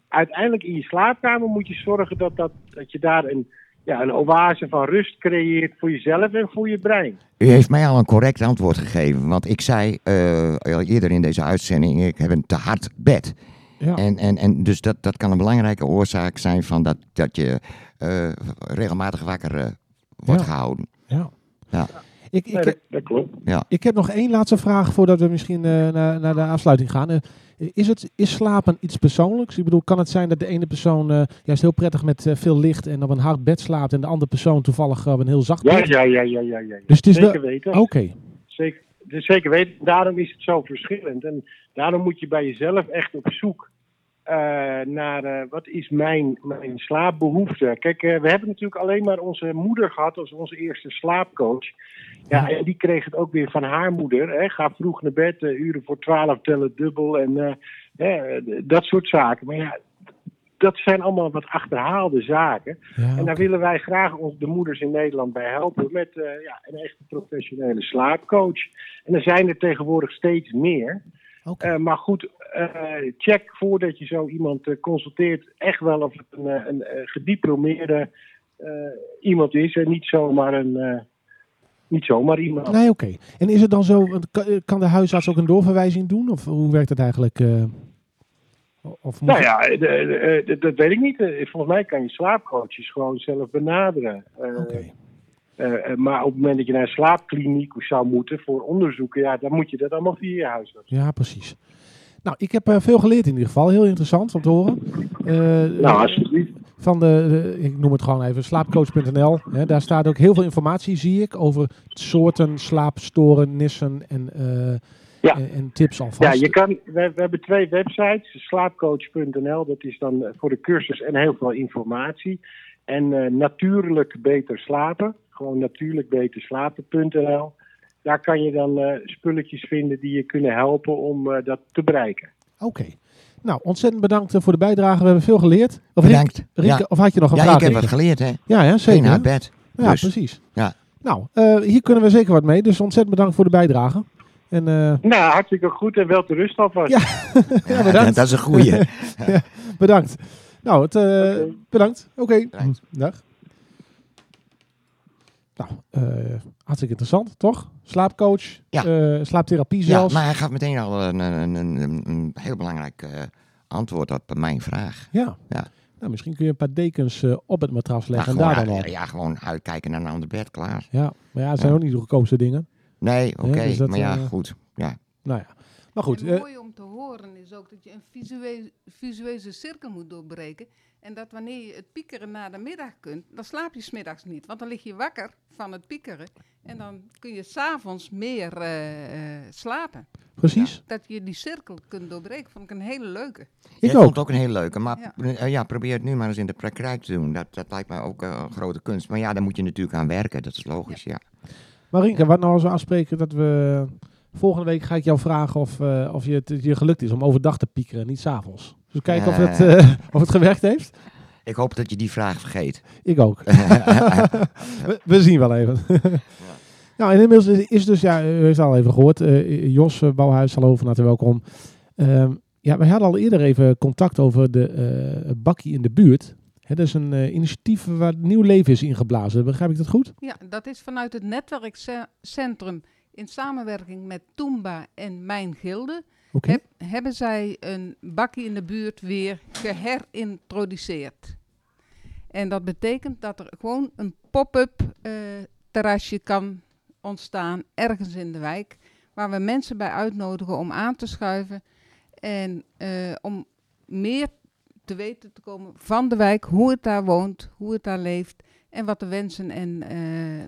Uiteindelijk in je slaapkamer moet je zorgen dat, dat, dat je daar een, ja, een oase van rust creëert voor jezelf en voor je brein. U heeft mij al een correct antwoord gegeven. Want ik zei eh, al eerder in deze uitzending, ik heb een te hard bed. Ja. En, en, en dus dat, dat kan een belangrijke oorzaak zijn van dat, dat je eh, regelmatig wakker eh, wordt Ja. gehouden. Ja. Ja. Ik, ik, Nee, dat, dat klopt. ik heb nog één laatste vraag voordat we misschien eh, naar, naar de afsluiting gaan. Is, het, is slapen iets persoonlijks? Ik bedoel, kan het zijn dat de ene persoon eh, juist heel prettig met eh, veel licht en op een hard bed slaapt en de andere persoon toevallig op een heel zacht Ja, bed? ja, ja, ja, ja. ja. Dus het is zeker wel- weten. Oké, Zeker, dus zeker weten. Daarom is het zo verschillend. En daarom moet je bij jezelf echt op zoek eh, naar wat is mijn, mijn slaapbehoefte. Kijk, we hebben natuurlijk alleen maar onze moeder gehad als onze eerste slaapcoach. Ja, en die kreeg het ook weer van haar moeder. Hè. Ga vroeg naar bed, eh, uren voor twaalf tellen dubbel en eh, hè, dat soort zaken. Maar ja, dat zijn allemaal wat achterhaalde zaken. ja, En daar willen wij graag de moeders in Nederland bij helpen met eh, ja, een echte professionele slaapcoach. En er zijn er tegenwoordig steeds meer. Maar goed, check voordat je zo iemand consulteert echt wel of het een, een, eh, gediplomeerde iemand is en niet zomaar een. Eh, niet zomaar iemand. Nee, oké. En is het dan zo, kan- eh, kan de huisarts ook een doorverwijzing doen? Of hoe werkt dat eigenlijk? eh? of moet Nou ja, de- dat weet ik niet. Eh, Volgens mij kan je slaapcoaches gewoon zelf benaderen. Eh, Oké. Eh, eh, maar op het moment dat je naar een slaapkliniek zou moeten voor onderzoeken, ja, dan moet je dat allemaal via je huisarts. Ja, precies. Nou, ik heb eh, veel geleerd in ieder geval. Heel interessant om te horen. Eh, Nou, alsjeblieft. Van de, de- ik noem het gewoon even, slaapcoach.nl. Hè, daar staat ook heel veel informatie, zie ik, over soorten slaapstoornissen en, eh, Ja. en, en tips alvast. Ja, je kan, we, we hebben twee websites. Slaapcoach.nl, dat is dan eh, voor de cursus en heel veel informatie. En eh, natuurlijk beter slapen, gewoon natuurlijk beter slapen.nl. Daar kan je dan spulletjes vinden die je kunnen helpen om dat te bereiken. Oké. Nou, ontzettend bedankt eh, voor de bijdrage. We hebben veel geleerd. Of, Riek- Bedankt. Rieke, Ja. of had je nog een Ja, vraag? ik heb Rieke? wat geleerd, hè. Ja, hè, Geen zeker. hard bed. Ja, Dus, precies. ja. Nou, eh, hier kunnen we zeker wat mee. Dus ontzettend bedankt voor de bijdrage. En eh, Nou, hartstikke goed en wel te rust alvast. Ja. [LAUGHS] ja, [LAUGHS] bedankt. dat is een goeie. [LAUGHS] bedankt. Nou, het, eh, bedankt. Oké. Dag. Nou, eh, hartstikke interessant, toch? Slaapcoach, Ja. eh, slaaptherapie ja, zelfs. maar hij gaf meteen al een, een, een, een, heel belangrijk eh, antwoord op mijn vraag. Ja. Ja. Nou, misschien kun je een paar dekens op het matras Ja, leggen en gewoon, daar dan op. ja, gewoon uitkijken naar een ander bed, klaar. Ja, maar ja, het zijn Ja. ook niet de goedkoopste dingen. Nee, oké, dus maar ja, goed. Ja. Nou ja, maar goed. en eh, mooi om te is ook dat je een visuele, visuele cirkel moet doorbreken. En dat wanneer je het piekeren na de middag kunt, dan slaap je smiddags niet. Want dan lig je wakker van het piekeren. En dan kun je s'avonds meer eh, eh, slapen. precies. Dat je die cirkel kunt doorbreken, vond ik een hele leuke. Ik ook. vond het ook een hele leuke, maar Ja. eh, ja, probeer het nu maar eens in de praktijk te doen. Dat, dat lijkt mij ook een grote kunst. Maar ja, daar moet je natuurlijk aan werken, dat is logisch, ja. Marinke, wat nou als we afspreken dat we... Volgende week ga ik jou vragen of, eh, of je het je gelukt is om overdag te piekeren, niet s'avonds. Dus kijken of, het, Eh. eh, [LAUGHS] of het gewerkt heeft. Ik hoop dat je die vraag vergeet. Ik ook. [LAUGHS] we, we zien wel even. [LAUGHS] Nou, en inmiddels is, is dus, ja, u heeft het al even gehoord. eh, Jos uh, Bouwhuis, hallo, van harte welkom. Ehm, ja, we hadden al eerder even contact over de eh, bakkie in de buurt. Hè, dat is een eh, initiatief waar nieuw leven is ingeblazen. Begrijp ik dat goed? Ja, dat is vanuit het netwerkcentrum in samenwerking met Toomba en Mijn Gilde. Heb- hebben zij een bakkie in de buurt weer geherintroduceerd. En dat betekent dat er gewoon een pop-up eh, terrasje kan ontstaan ergens in de wijk, waar we mensen bij uitnodigen om aan te schuiven en eh, om meer te weten te komen van de wijk, hoe het daar woont, hoe het daar leeft en wat de wensen en eh,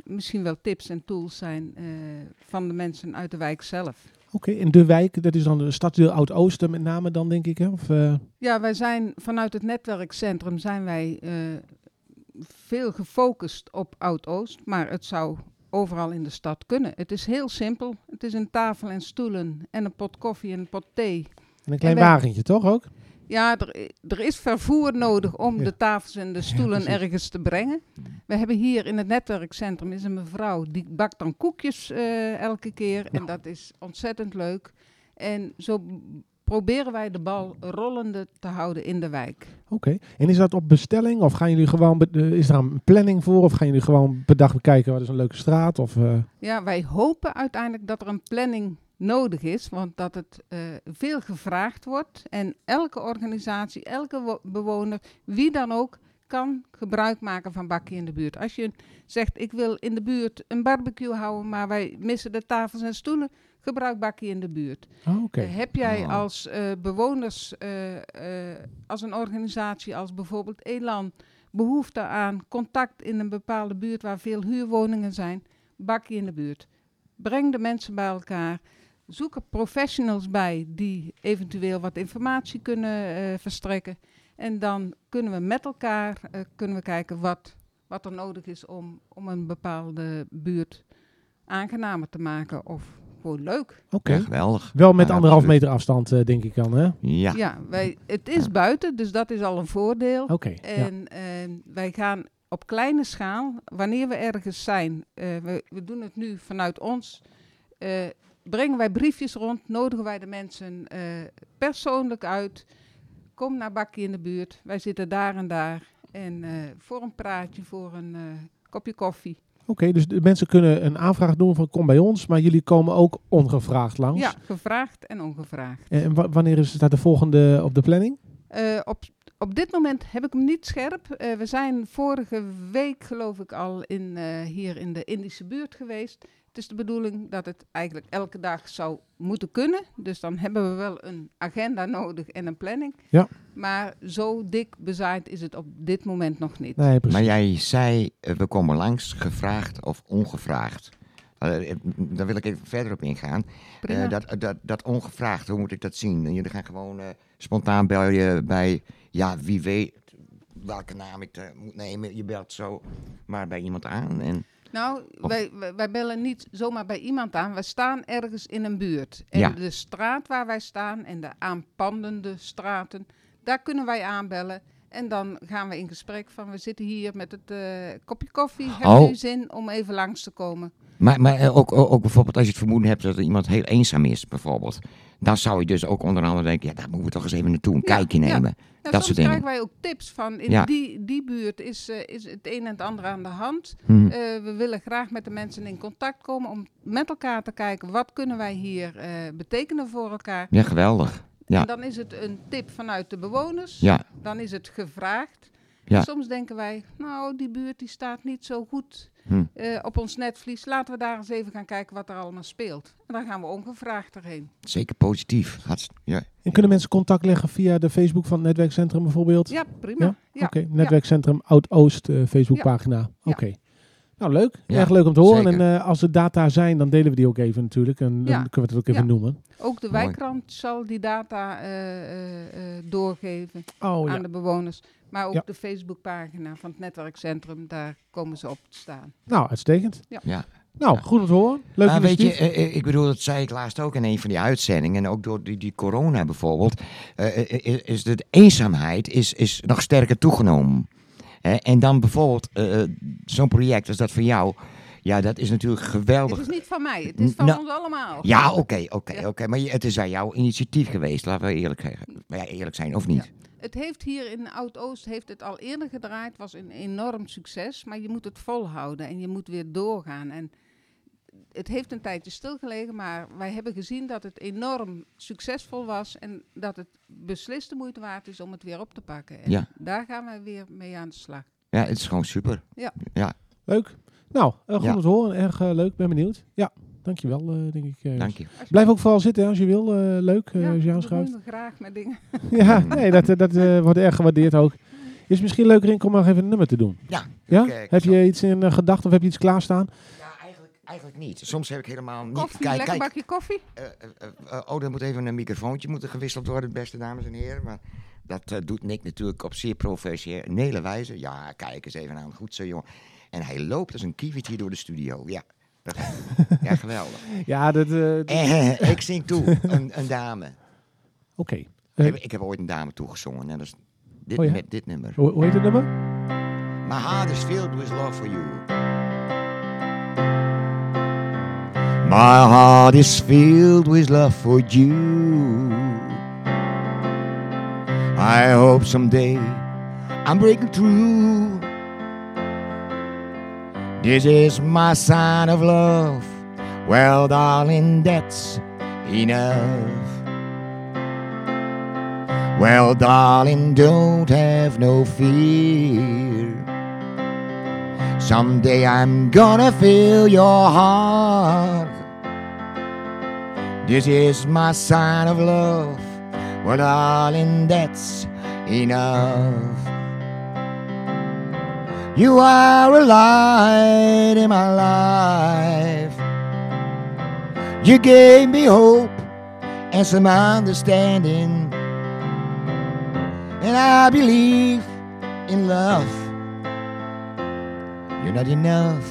misschien wel tips en tools zijn eh, van de mensen uit de wijk zelf. Oké, in de wijk, dat is dan de stadsdeel Oud-Oosten met name dan, denk ik. Hè? Of, eh, Ja, wij zijn vanuit het netwerkcentrum zijn wij veel gefocust op Oud-Oost, maar het zou overal in de stad kunnen. Het is heel simpel. Het is een tafel en stoelen en een pot koffie en een pot thee. en een klein wij- wagentje, toch ook? Ja, er, er is vervoer nodig om Ja. de tafels en de stoelen ergens te brengen. We hebben hier in het netwerkcentrum is een mevrouw die bakt dan koekjes eh, elke keer. En dat is ontzettend leuk. En zo proberen wij de bal rollende te houden in de wijk. Oké. En is dat op bestelling? Of gaan jullie gewoon, eh, is er een planning voor? Of gaan jullie gewoon per dag bekijken wat is een leuke straat? Of, eh, Ja, wij hopen uiteindelijk dat er een planning nodig is, want dat het eh, veel gevraagd wordt. En elke organisatie, elke wo- bewoner, wie dan ook, kan, gebruik maken van bakkie in de buurt. Als je zegt, ik wil in de buurt een barbecue houden, maar wij missen de tafels en stoelen, gebruik bakkie in de buurt. Oh, Oké. Eh, heb jij Nou. als eh, bewoners, als een organisatie als bijvoorbeeld Elan, behoefte aan contact in een bepaalde buurt waar veel huurwoningen zijn, bakkie in de buurt. Breng de mensen bij elkaar. Zoek er professionals bij die eventueel wat informatie kunnen eh, verstrekken. En dan kunnen we met elkaar eh, kunnen we kijken wat, wat er nodig is om, om een bepaalde buurt aangenamer te maken of gewoon leuk. Oké. Ja, geweldig. Wel met Ja, anderhalf absoluut. meter afstand, eh, denk ik dan, hè? Ja. Ja, wij, het is buiten, dus dat is al een voordeel. Oké. ja. En eh, wij gaan op kleine schaal, wanneer we ergens zijn, eh, we, we doen het nu vanuit ons, eh, brengen wij briefjes rond, nodigen wij de mensen eh, persoonlijk uit. Kom naar Bakkie in de buurt, wij zitten daar en daar. En eh, voor een praatje, voor een eh, kopje koffie. Oké, dus de mensen kunnen een aanvraag doen van kom bij ons, maar jullie komen ook ongevraagd langs. Ja, gevraagd en ongevraagd. En wa- wanneer is het de volgende op de planning? Op, op dit moment heb ik hem niet scherp. We zijn vorige week, geloof ik, al in, hier in de Indische buurt geweest. Het is de bedoeling dat het eigenlijk elke dag zou moeten kunnen. Dus dan hebben we wel een agenda nodig en een planning. Ja. Maar zo dik bezaaid is het op dit moment nog niet. Nee, precies. Maar jij zei, eh, we komen langs, gevraagd of ongevraagd. Eh, eh, daar wil ik even verder op ingaan. Dat, dat, dat ongevraagd, hoe moet ik dat zien? Jullie gaan gewoon eh, spontaan bel je bij, ja, wie weet welke naam ik moet nemen. Je belt zo maar bij iemand aan. En, Nou, wij, wij, bellen niet zomaar bij iemand aan. We staan ergens in een buurt. En Ja. de straat waar wij staan en de aanpandende straten, daar kunnen wij aanbellen. En dan gaan we in gesprek van, we zitten hier met het eh, kopje koffie. Heb Oh. u zin om even langs te komen? maar maar eh, ook, ook, ook bijvoorbeeld als je het vermoeden hebt dat er iemand heel eenzaam is, bijvoorbeeld. Dan zou je dus ook onder andere denken, ja, daar moeten we toch eens even naartoe, een kijkje nemen. Ja, Dat soms soort dingen. krijgen wij ook tips van, in Ja. die, die buurt is, eh, is het een en het ander aan de hand. Hm. Eh, we willen graag met de mensen in contact komen om met elkaar te kijken, wat kunnen wij hier eh, betekenen voor elkaar. Ja, geweldig. Ja. En dan is het een tip vanuit de bewoners. Ja, Dan is het gevraagd. Ja. En soms denken wij, nou, die buurt die staat niet zo goed Hm. eh, op ons netvlies. Laten we daar eens even gaan kijken wat er allemaal speelt. En dan gaan we ongevraagd erheen. zeker positief. Hartst- ja. En kunnen mensen contact leggen via de Facebook van het Netwerkcentrum bijvoorbeeld? Ja, prima. Ja. Oké, Netwerkcentrum Oud-Oost eh, Facebookpagina. Oké. Nou, leuk. Ja, Erg leuk om te horen. zeker. En eh, als er data zijn, dan delen we die ook even natuurlijk. En dan Ja. kunnen we het ook even Ja. noemen. Ook de Mooi. wijkrand zal die data eh, eh, eh, doorgeven Oh ja. aan de bewoners. Maar ook Ja. de Facebookpagina van het netwerkcentrum, daar komen ze op te staan. Nou, uitstekend. Ja. Nou, goed om te horen. Leuk weet je, ik bedoel, dat zei ik laatst ook in een van die uitzendingen. En ook door die, die corona bijvoorbeeld. is, is de eenzaamheid is, is nog sterker toegenomen. En dan bijvoorbeeld eh, eh, zo'n project als dat van jou. Ja, dat is natuurlijk geweldig. Het is niet van mij, het is van Nou, ons allemaal. Ja, oké, oké, Ja. oké. Maar het is aan jouw initiatief geweest, laten we eerlijk, ja, eerlijk zijn, of niet? Het heeft hier in Oud-Oost heeft het al eerder gedraaid, was een enorm succes, maar je moet het volhouden en je moet weer doorgaan. En het heeft een tijdje stilgelegen, maar wij hebben gezien dat het enorm succesvol was en dat het beslist de moeite waard is om het weer op te pakken. En Ja. daar gaan wij weer mee aan de slag. Ja, het is gewoon super. Leuk. Nou, eh, goed Ja. om te horen. Erg eh, leuk. Ben benieuwd. Ja, dankjewel, eh, denk ik. eh, Dank je. Blijf ook vooral zitten als je wil. eh, leuk, eh, ja, als je ik aanschuift. graag met dingen. [LAUGHS] Ja, nee, dat, dat wordt erg gewaardeerd ook. Is het misschien leuker in om nog even een nummer te doen? Ja. Ja? heb je iets in gedachten of heb je iets klaarstaan? Ja, eigenlijk, niet. Soms heb ik helemaal niet... Koffie, kijk, lekker kijk, bakje koffie. Eh, eh, eh, oh, er moet even een microfoontje moeten gewisseld worden, beste dames en heren. Maar dat eh, doet Nick natuurlijk op zeer professionele wijze. Ja, kijk eens even aan. Goed zo, jongen. En hij loopt als een kievit hier door de studio. Ja, dat, [LAUGHS] ja geweldig. Ja, dat... eh, Eh, ik zing toe, een, een dame. Oké. Ik heb, ik heb ooit een dame toegezongen. En dat is dit, Oh ja? met dit nummer. hoe, hoe heet het nummer? My heart is filled with love for you. My heart is filled with love for you. I hope someday I'm breaking through. This is my sign of love. Well, darling, that's enough. Well, darling, don't have no fear. Someday I'm gonna fill your heart. This is my sign of love. Well, darling, that's enough. You are a light in my life. You gave me hope and some understanding. And I believe in love. You're not enough.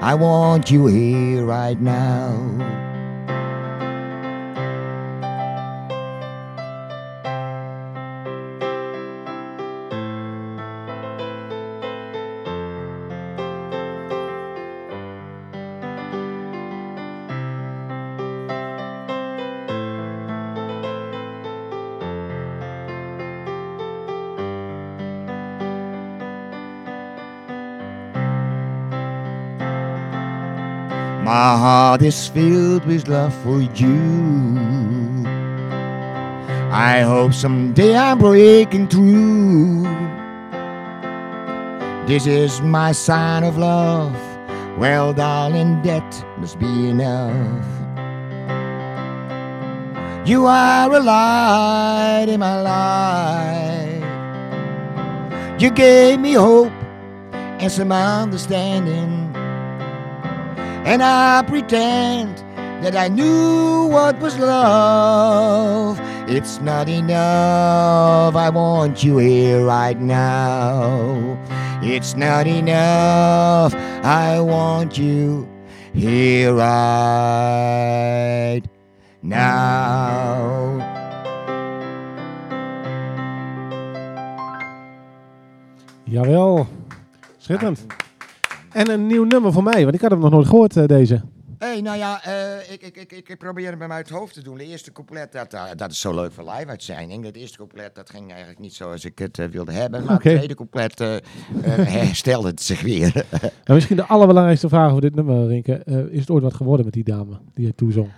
I want you here right now. Heart is filled with love for you. I hope someday I'm breaking through. This is my sign of love. Well, darling, that must be enough. You are a light in my life. You gave me hope and some understanding. And I pretend that I knew what was love. It's not enough. I want you here right now. It's not enough. I want you here right now. Jawel. Schitterend. En een nieuw nummer voor mij, want ik had hem nog nooit gehoord, eh, deze. Hé, hey, nou ja, eh, ik, ik, ik, ik probeer het bij mij uit het hoofd te doen. De eerste couplet, dat, eh, dat is zo leuk voor live-uitzending. Het eerste couplet, dat ging eigenlijk niet zoals ik het wilde hebben. Maar het tweede couplet [LAUGHS] herstelde het zich weer. Nou, misschien de allerbelangrijkste vraag over dit nummer, Rinke. Is het ooit wat geworden met die dame die je toezong?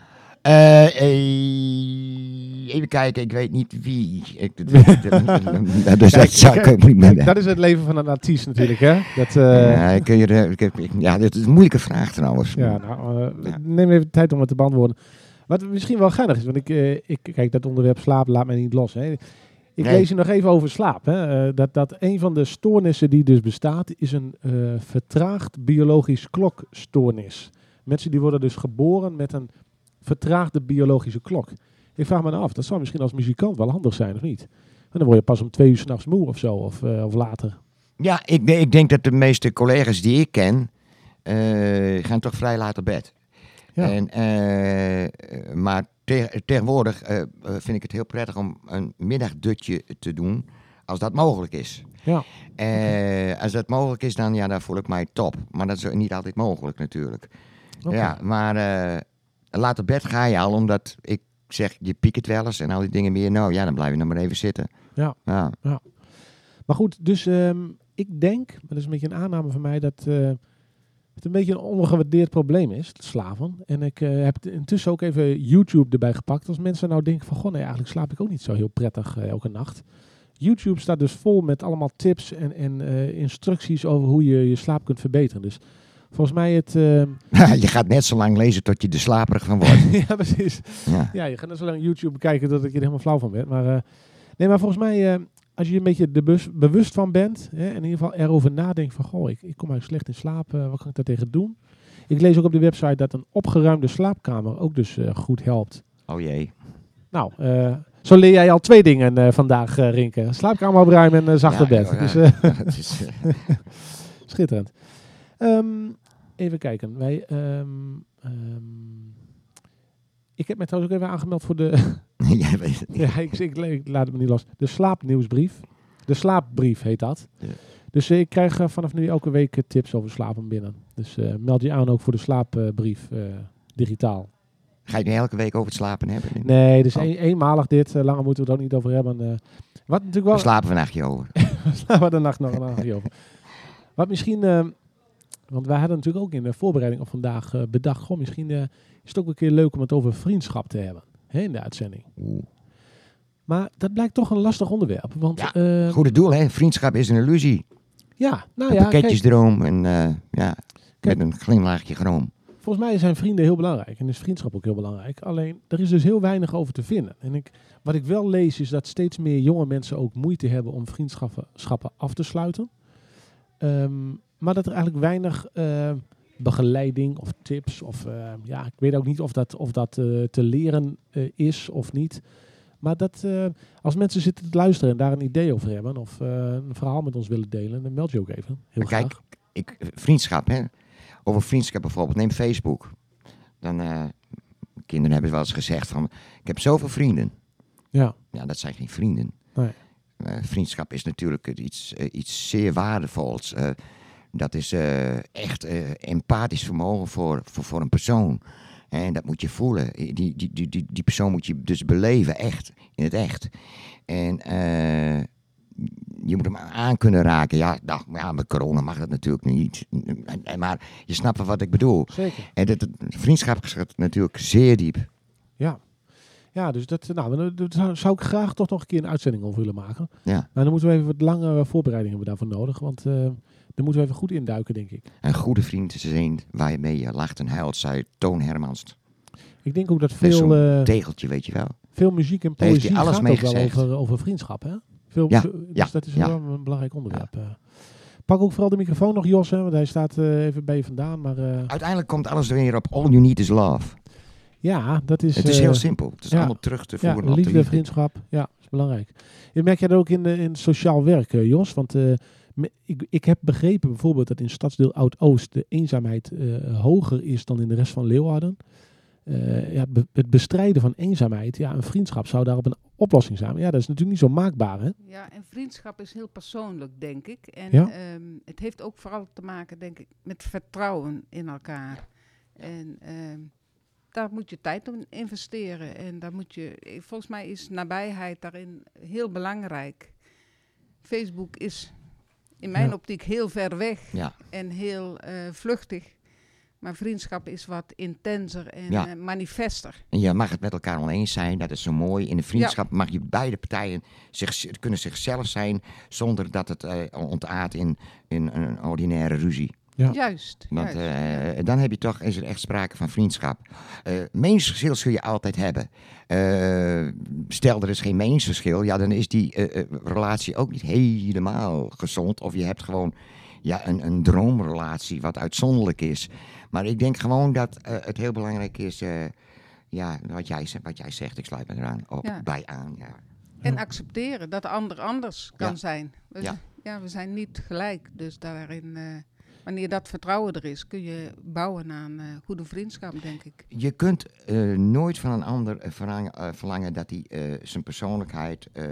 Eh, eh, even kijken, ik weet niet wie. Ik, [LAUGHS] dus dat zou ik ook niet meer. Dat is het leven van een artiest natuurlijk, hè? Dat, eh, Ja, kun je ik heb- ik- ja, dit is een moeilijke vraag trouwens. Ja, nou, Ja. neem even de tijd om het te beantwoorden. Wat misschien wel geinig is, want ik, ik kijk, dat onderwerp slaap laat mij niet los. Hè. Ik Nee. lees hier nog even over slaap. Hè. Dat, dat een van de stoornissen die dus bestaat, is een vertraagd biologisch klokstoornis. Mensen die worden dus geboren met een vertraagde biologische klok. Ik vraag me nou af, dat zou misschien als muzikant wel handig zijn, of niet? En dan word je pas om twee uur s'nachts moe of zo, of, eh, of later. Ja, ik, de- ik denk dat de meeste collega's die ik ken, eh, gaan toch vrij laat op bed. Ja. En, eh, maar te- tegenwoordig vind ik het heel prettig om een middagdutje te doen, als dat mogelijk is. Ja. Eh, als dat mogelijk is, dan, ja, dan voel ik mij top. Maar dat is niet altijd mogelijk natuurlijk. Ja, maar laat op bed ga je al, omdat ik zeg, je piekt wel eens en al die dingen meer. Nou ja, dan blijf je nog maar even zitten. Ja. ja. Maar goed, dus ehm, ik denk, maar dat is een beetje een aanname van mij, dat eh, het een beetje een ondergewaardeerd probleem is, het slapen. En ik eh, heb intussen ook even YouTube erbij gepakt. Als mensen nou denken van, goh, nee, eigenlijk slaap ik ook niet zo heel prettig eh, elke nacht. YouTube staat dus vol met allemaal tips en, en instructies over hoe je je slaap kunt verbeteren. Dus volgens mij het... ehm, [LAUGHS] je gaat net zo lang lezen tot je er slaperig van wordt. [LAUGHS] ja, precies. Ja. Ja, je gaat net zo lang YouTube bekijken dat ik er helemaal flauw van ben. Maar, eh, nee, maar volgens mij, eh, als je een beetje er bus- bewust van bent, hè, en in ieder geval erover nadenkt van, goh, ik, ik kom eigenlijk slecht in slaap, eh, wat kan ik daar tegen doen? Ik lees ook op de website dat een opgeruimde slaapkamer ook dus eh, goed helpt. Oh jee. Nou, zo leer jij al twee dingen vandaag, eh Rinke. Slaapkamer opruimen en zachter Ja, bed. ja, Dus, [LAUGHS] schitterend. Ehm, even kijken. Wij, ehm, ehm, ik heb mij trouwens ook even aangemeld voor de, [LAUGHS] jij weet het niet. [LAUGHS] Ja, ik, ik, ik laat het me niet los. De slaapnieuwsbrief. De slaapbrief heet dat. Ja. Dus eh, ik krijg eh, vanaf nu elke week eh, tips over slapen binnen. Dus meld je aan ook voor de slaapbrief digitaal. Ga je nu elke week over het slapen hebben? Nee, dus Oh. een- eenmalig dit. eh, langer moeten we het ook niet over hebben. wat natuurlijk We wel... slapen een nachtje over. [LAUGHS] We de nacht nog een nachtje over. Wat misschien... want wij hadden natuurlijk ook in de voorbereiding op vandaag eh, bedacht... Goh, misschien eh, is het ook een keer leuk om het over vriendschap te hebben. Hè, in de uitzending. Oeh. Maar dat blijkt toch een lastig onderwerp. Want Ja, eh, Goede doel, hè? Vriendschap is een illusie. ja, nou een ja, kijk, pakketjesdroom en eh, ja, Kijk. met een glimlachje groom. volgens mij zijn vrienden heel belangrijk en is vriendschap ook heel belangrijk. Alleen, er is dus heel weinig over te vinden. En ik, wat ik wel lees is dat steeds meer jonge mensen ook moeite hebben om vriendschappen schappen af te sluiten. Ehm, maar dat er eigenlijk weinig eh, begeleiding of tips of eh, ja, ik weet ook niet of dat, of dat eh, te leren is of niet. Maar dat als mensen zitten te luisteren en daar een idee over hebben of een verhaal met ons willen delen, dan meld je ook even. Heel Maar kijk, graag. ik, vriendschap, hè? Over vriendschap bijvoorbeeld, neem Facebook. Dan, eh, kinderen hebben wel eens gezegd van, ik heb zoveel vrienden. Ja, Ja, dat zijn geen vrienden. Nee. Vriendschap is natuurlijk iets, iets zeer waardevols. Dat is eh, echt eh, empathisch vermogen voor, voor, voor een persoon. En dat moet je voelen. Die, die, die, die, die persoon moet je dus beleven, echt, in het echt. En eh, je moet hem aan kunnen raken. Ja, nou, ja, met corona mag dat natuurlijk niet. Maar je snapt wat ik bedoel. zeker. En dat, vriendschap gaat natuurlijk zeer diep. Ja. Ja, dus dat, nou, daar- zou, ik graag toch nog een keer een uitzending over willen maken. Ja. Maar dan moeten we even wat langere voorbereidingen hebben daarvoor nodig. Want daar moeten we even goed induiken, denk ik. Een goede vriend is een waarmee je lacht en huilt, zei Toon Hermans. Ik denk ook dat veel, zo'n eh, tegeltje, weet je wel. veel muziek en poëzie alles gaat mee ook wel over, over vriendschap. Hè? Veel, Ja, dus ja, dat is ja. wel een belangrijk onderwerp. eh. Pak ook vooral de microfoon nog, Jos, hè, want hij staat eh, even bij je vandaan. Maar eh, Uiteindelijk komt alles er weer op All You Need Is Love. ja, dat is... het is eh, heel simpel. Het is ja. allemaal terug te Ja, voeren op de liefde, liefde. vriendschap. Ja, is belangrijk. Je merk jij dat ook in, de, in sociaal werk, eh, Jos? Want eh, ik, ik heb begrepen bijvoorbeeld dat in stadsdeel Oud-Oost de eenzaamheid eh, hoger is dan in de rest van Leeuwarden. Eh, ja, be- het bestrijden van eenzaamheid, ja, een vriendschap zou daarop een oplossing zijn. Ja, dat is natuurlijk niet zo maakbaar, hè? Ja, en vriendschap is heel persoonlijk, denk ik. En Ja. ehm, het heeft ook vooral te maken, denk ik, met vertrouwen in elkaar. En ehm, daar moet je tijd in investeren. En daar moet je, eh, volgens mij is nabijheid daarin heel belangrijk. Facebook is in mijn Ja. optiek heel ver weg Ja, en heel eh, vluchtig. Maar vriendschap is wat intenser en Ja. eh, manifester. en je mag het met elkaar oneens zijn. Dat is zo mooi. In een vriendschap mag je beide partijen zich, kunnen zichzelf zijn. Zonder dat het eh, ontaart in, in een ordinaire ruzie. Ja. Juist. Want juist. eh, dan heb je toch, is er echt sprake van vriendschap. Eh meningsverschil zul je altijd hebben. Eh, stel er is geen meningsverschil, ja, dan is die relatie ook niet helemaal gezond. Of je hebt gewoon ja, een, een droomrelatie wat uitzonderlijk is. Maar ik denk gewoon dat eh, het heel belangrijk is, eh, ja, wat jij, zegt- wat jij zegt, ik sluit me eraan op, Ja. bij aan. Ja. En accepteren dat de ander anders kan Ja. zijn. We, Ja. ja. we zijn niet gelijk. Dus daarin, eh, wanneer dat vertrouwen er is, kun je bouwen aan eh, goede vriendschap, denk ik. Je kunt eh, nooit van een ander eh, verlangen, verlangen dat hij eh, zijn persoonlijkheid eh,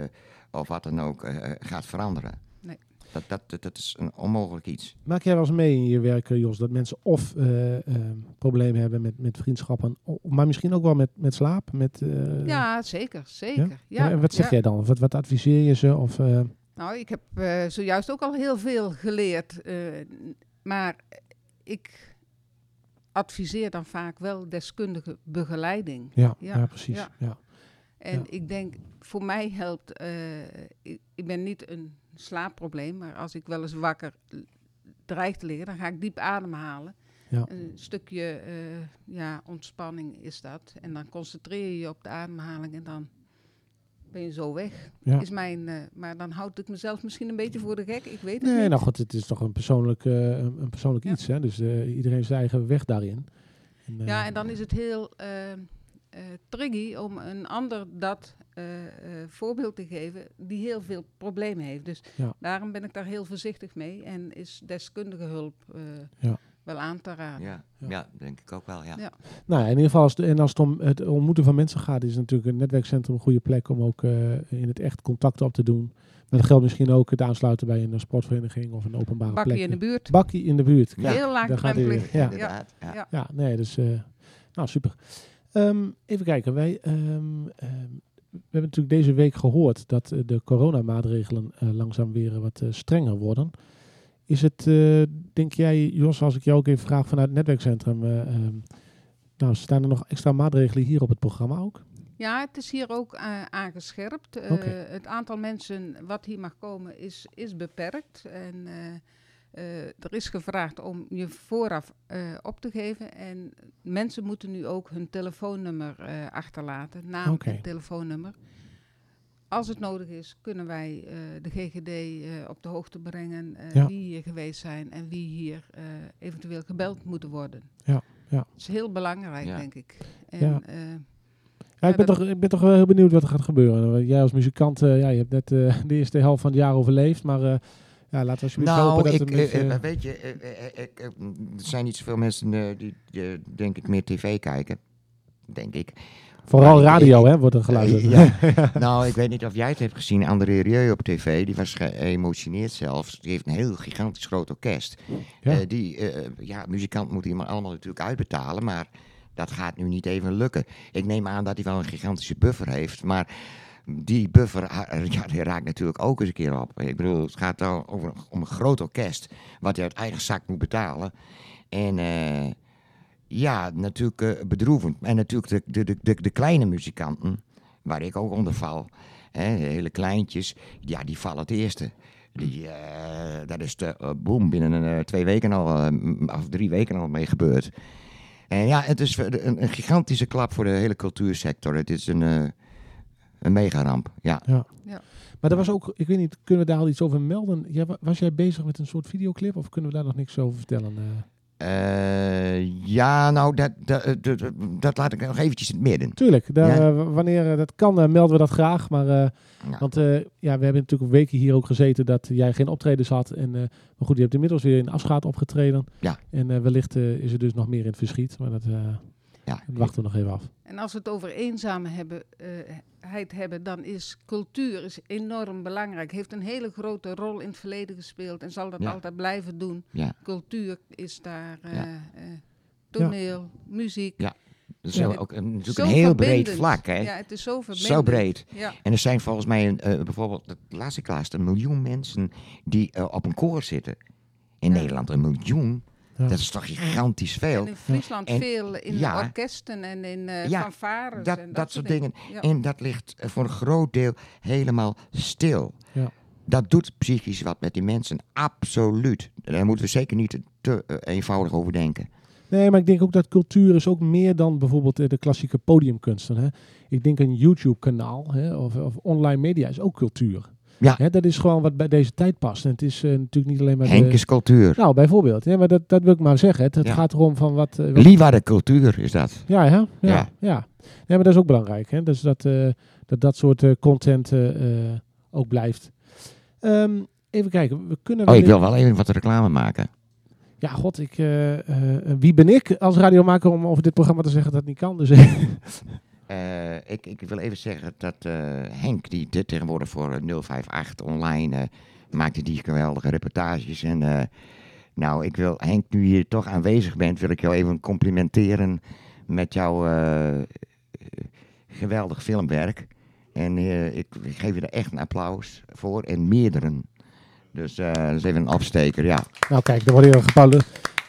of wat dan ook eh, gaat veranderen. Nee. Dat, dat, dat, dat is een onmogelijk iets. Maak jij wel eens mee in je werk, Jos, dat mensen of problemen hebben met, met vriendschappen, maar misschien ook wel met, met slaap? Met, eh, ja, zeker. Zeker. Ja? wat zeg ja. jij dan? Wat, wat adviseer je ze? Of, eh, Nou, ik heb eh, zojuist ook al heel veel geleerd. eh, maar ik adviseer dan vaak wel deskundige begeleiding. ja, ja, Ja, precies. ja. Ja. En ik denk, voor mij helpt, eh, ik, ik ben niet een slaapprobleem, maar als ik wel eens wakker dreig te liggen, dan ga ik diep ademhalen. Ja. Een stukje eh, ja, ontspanning is dat. En dan concentreer je je op de ademhaling en dan ben je zo weg. Ja. Is mijn, eh, maar dan houd ik mezelf misschien een beetje voor de gek, ik weet het Nee, niet. nou goed, het is toch een persoonlijk, eh, een persoonlijk Ja. iets. Hè? Dus eh, iedereen heeft zijn eigen weg daarin. En, Ja, en dan is het heel tricky om een ander dat voorbeeld te geven die heel veel problemen heeft. Dus Ja. daarom ben ik daar heel voorzichtig mee en is deskundige hulp Ja. Wel aan te raden. Ja, Ja. ja. denk ik ook wel. Ja. Ja. Nou, in ieder geval, als, het- en als het om het ontmoeten van mensen gaat, is natuurlijk een netwerkcentrum een goede plek om ook eh, in het echt contact op te doen. Maar dat geldt misschien ook het aansluiten bij een sportvereniging of een openbare Bakkie plek. in de buurt, Bakkie in de buurt. Ja, heel laagdrempelig. Ja. Ja. Ja. Ja. Nee, dus, eh, nou super. Ehm, even kijken, wij, ehm, ehm, we hebben natuurlijk deze week gehoord dat eh, de coronamaatregelen eh, langzaam weer wat eh, strenger worden. Is het, eh, denk jij, Jos, als ik jou ook even vraag vanuit het netwerkcentrum, eh, ehm, nou, staan er nog extra maatregelen hier op het programma ook? Ja, het is hier ook eh, aangescherpt. Het aantal mensen wat hier mag komen is, is beperkt. En er is gevraagd om je vooraf op te geven. En mensen moeten nu ook hun telefoonnummer achterlaten, naam en telefoonnummer. Als het nodig is, kunnen wij eh, de GGD eh, op de hoogte brengen eh, Ja. wie hier geweest zijn en wie hier eh, eventueel gebeld moeten worden. Ja, ja. Dat is heel belangrijk, Ja. denk ik. En, Ja. eh, Ja, ik, ben toch, ik ben toch wel heel benieuwd wat er gaat gebeuren. Jij als muzikant, eh, ja, je hebt net eh, de eerste helft van het jaar overleefd. Maar eh, ja, laten we alsjeblieft Nou, hopen dat ik, het een beetje... weet je, ik, er zijn niet zoveel mensen eh, die, die, denk ik, meer tv kijken. Denk ik. Vooral radio, ik- hè, wordt er geluisterd. Eh, ja. [LAUGHS] nou, ik weet niet of jij het hebt gezien. André Rieu op tv, die was geëmotioneerd zelfs. Die heeft een heel gigantisch groot orkest. Ja. Eh, die, eh, ja, muzikant moet hij maar allemaal natuurlijk uitbetalen, maar dat gaat nu niet even lukken. Ik neem aan dat hij wel een gigantische buffer heeft, maar die buffer ja, die raakt natuurlijk ook eens een keer op. Ik bedoel, het gaat dan over, om een groot orkest, wat hij uit eigen zak moet betalen. En eh, ja, natuurlijk eh, bedroevend. En natuurlijk de, de, de, de, kleine muzikanten, waar ik ook onder val, hè, hele kleintjes, ja, die vallen het eerste. Die, eh, dat is de, eh, boem, binnen eh, twee weken al, eh, of drie weken al mee gebeurd. En ja, het is een, een gigantische klap voor de hele cultuursector. Het is een, eh een megaramp, ja. Maar er was ook, ik weet niet, kunnen we daar al iets over melden? Ja, wa- was jij bezig met een soort videoclip of kunnen we daar nog niks over vertellen? Eh? Ja, nou, dat, dat, eh, dat, dat laat ik nog eventjes in het midden. Tuurlijk, daar, Ja. eh, wanneer dat kan, melden we dat graag. Maar, Ja. Want ja, we hebben natuurlijk een weken hier ook gezeten dat jij geen optredens had. En, maar goed, je hebt inmiddels weer in Afschaat opgetreden. Ja. En wellicht is er dus nog meer in het verschiet. Maar dat, Ja, dat wachten we nog even af. En als we het over eenzaamheid hebben, eh, hebben, dan is cultuur is enorm belangrijk. Heeft een hele grote rol in het verleden gespeeld en zal dat Ja. altijd blijven doen. Ja. Cultuur is daar eh, Ja. eh, toneel, muziek. Ja, Dat is Ja. ook een, natuurlijk Zo een heel breed vlak, hè? Ja, het is zo verbindend. Zo breed. Ja. En er zijn volgens mij een, eh, bijvoorbeeld, dat laatste ik laatst, een miljoen mensen die eh, op een koor zitten. In Ja. Nederland een miljoen. Ja. Dat is toch gigantisch veel. En in Friesland En- veel in ja. orkesten en in eh Ja, fanfares. dat, en dat, soort dingen. Ja. En dat ligt eh, voor een groot deel helemaal stil. Ja. Dat doet psychisch wat met die mensen. Absoluut. Daar moeten we zeker niet te eh, eenvoudig over denken. Nee, maar ik denk ook dat cultuur is ook meer dan bijvoorbeeld de klassieke podiumkunsten. Hè. Ik denk een YouTube-kanaal hè, of, of online media is ook cultuur. Ja. Hè, dat is gewoon wat bij deze tijd past. En het is eh, natuurlijk niet alleen maar... de- Henkes cultuur. Nou, bijvoorbeeld. Ja, maar dat, dat wil ik maar zeggen. Het, het Ja. gaat erom van wat... wat- Liefde cultuur is dat. ja, ja, ja, ja. Maar dat is ook belangrijk. Hè? Dus dat, eh, dat dat soort content ook blijft. Ehm, even kijken. We kunnen Oh, ik wil wel even wat reclame maken. Ja, god, ik, wie ben ik als radiomaker om over dit programma te zeggen dat het niet kan? Dus [LAUGHS] Eh, ik, ik wil even zeggen dat eh, Henk, die dit tegenwoordig voor eh, 058 online eh, maakte die geweldige reportages. En nou, ik wil Henk, nu je toch aanwezig bent, wil ik jou even complimenteren met jouw geweldig filmwerk. En ik, geef je er echt een applaus voor en meerdere. Dus dat is even een opsteker, ja. nou kijk, er wordt hier gepauwd.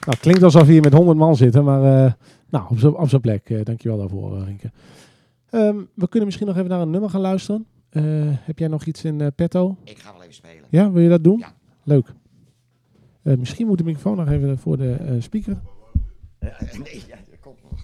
Nou, klinkt alsof we hier met 100 man zitten, maar nou, op zijn- plek. dankjewel daarvoor, eh, Ehm, we kunnen misschien nog even naar een nummer gaan luisteren. Eh, heb jij nog iets in eh, petto? Ik ga wel even spelen. Ja, wil je dat doen? Ja. Leuk. Eh, misschien moet de microfoon nog even voor de speaker. nee, ja, dat komt nog.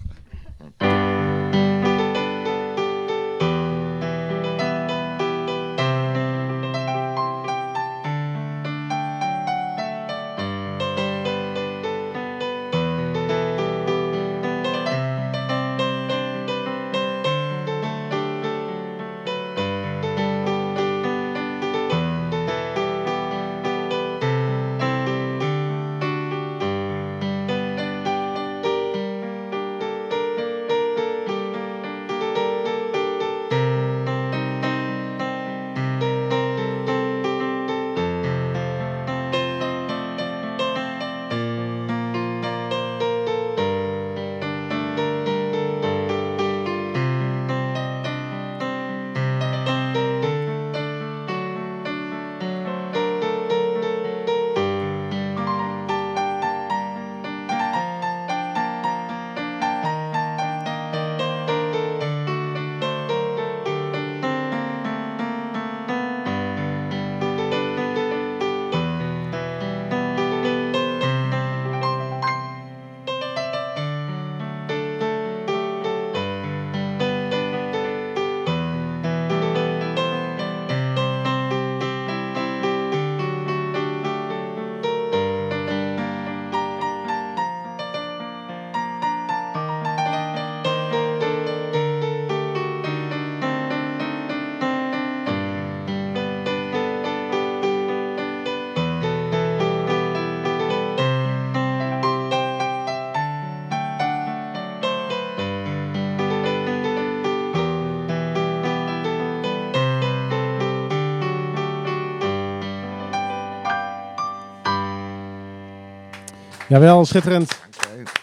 Jawel, schitterend.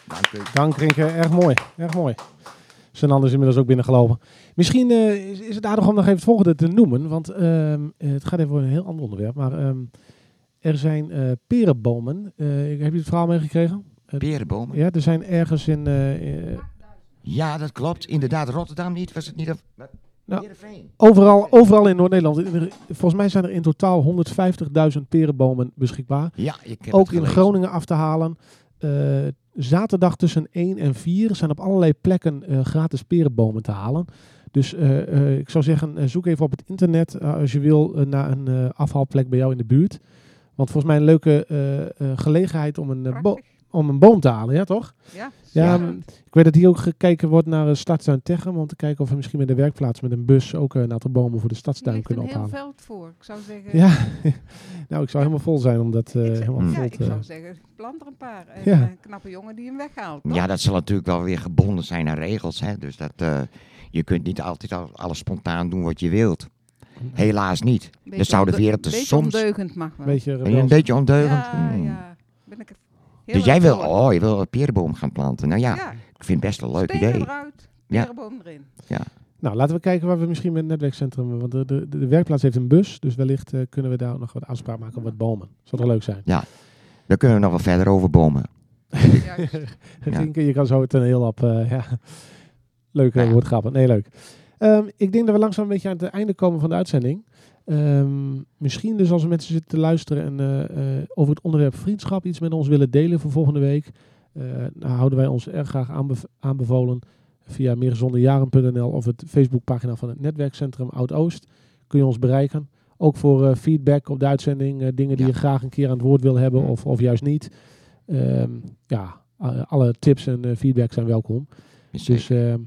Dank u. Dank Rinke, erg mooi. Erg mooi. Zijn is inmiddels ook binnengelopen. Misschien eh, is, is het aardig om nog even het volgende te noemen. Want ehm, eh, het gaat even over een heel ander onderwerp. Maar ehm, er zijn eh, perenbomen. Eh, heb je het verhaal meegekregen? Perenbomen? Ja, er zijn ergens in... Ja, dat klopt. Inderdaad, Rotterdam niet. Was het niet? Of... Nou, overal, overal in Noord-Nederland. Volgens mij zijn er in totaal 150.000 perenbomen beschikbaar. Ja, ik heb ook het in. Groningen af te halen. Eh, zaterdag tussen 1 en 4 zijn op allerlei plekken eh, gratis perenbomen te halen. Dus eh, eh, ik zou zeggen, zoek even op het internet als je wil naar een eh, afhaalplek bij jou in de buurt. Want volgens mij een leuke eh, eh, gelegenheid om een, bo-. Om een boom te halen, ja toch? Ja, Ja, Ja. m, ik weet dat hier ook gekeken wordt naar uh, Stadstuin Techem. Om te kijken of we misschien met de werkplaats met een bus ook eh, een aantal bomen voor de Er stadstuin ligt een kunnen heel ophalen. veld voor. Ik zou zeggen, Ja, [LAUGHS] nou ik zou helemaal vol zijn om dat eh, zou- helemaal Mm. ja, vol ik te... zou zeggen, plant er een paar. En Ja. eh, een knappe jongen die hem weghaalt. toch? Ja, dat zal natuurlijk wel weer gebonden zijn aan regels. Hè? Dus dat, eh, je kunt niet altijd al- alles spontaan doen wat je wilt. Helaas niet. Beetje dat zouden onde- weer op de beetje soms... ondeugend mag wel. beetje een beetje ondeugend? Ja, Hmm. ja. Ben ik er Dus jij wil, oh, je wil een perenboom gaan planten. Nou ja, ja. ik vind het best een leuk stenen idee. eruit, Ja. perenboom erin. Nou, laten we kijken waar we misschien met het netwerkcentrum... Want de, de, de werkplaats heeft een bus, dus wellicht eh, kunnen we daar ook nog wat afspraak maken op wat bomen. Zou toch leuk zijn? Daar kunnen we nog wel verder over bomen. [LAUGHS] Ja. Je kan zo het een heel op... eh, ja. Leuk Ja. uh, woordgrappen. Nee, leuk. Ehm, ik denk dat we langzaam een beetje aan het einde komen van de uitzending. Ehm, misschien dus als er mensen zitten te luisteren en eh, eh, over het onderwerp vriendschap iets met ons willen delen voor volgende week. dan houden wij ons erg graag aanbev- aanbevolen via meergezondejaren.nl of het Facebookpagina van het netwerkcentrum Oud-Oost. Kun je ons bereiken. Ook voor feedback op de uitzending, dingen die Ja. je graag een keer aan het woord wil hebben of, of juist niet. Ehm, ja, alle tips en feedback zijn welkom. Dus ehm,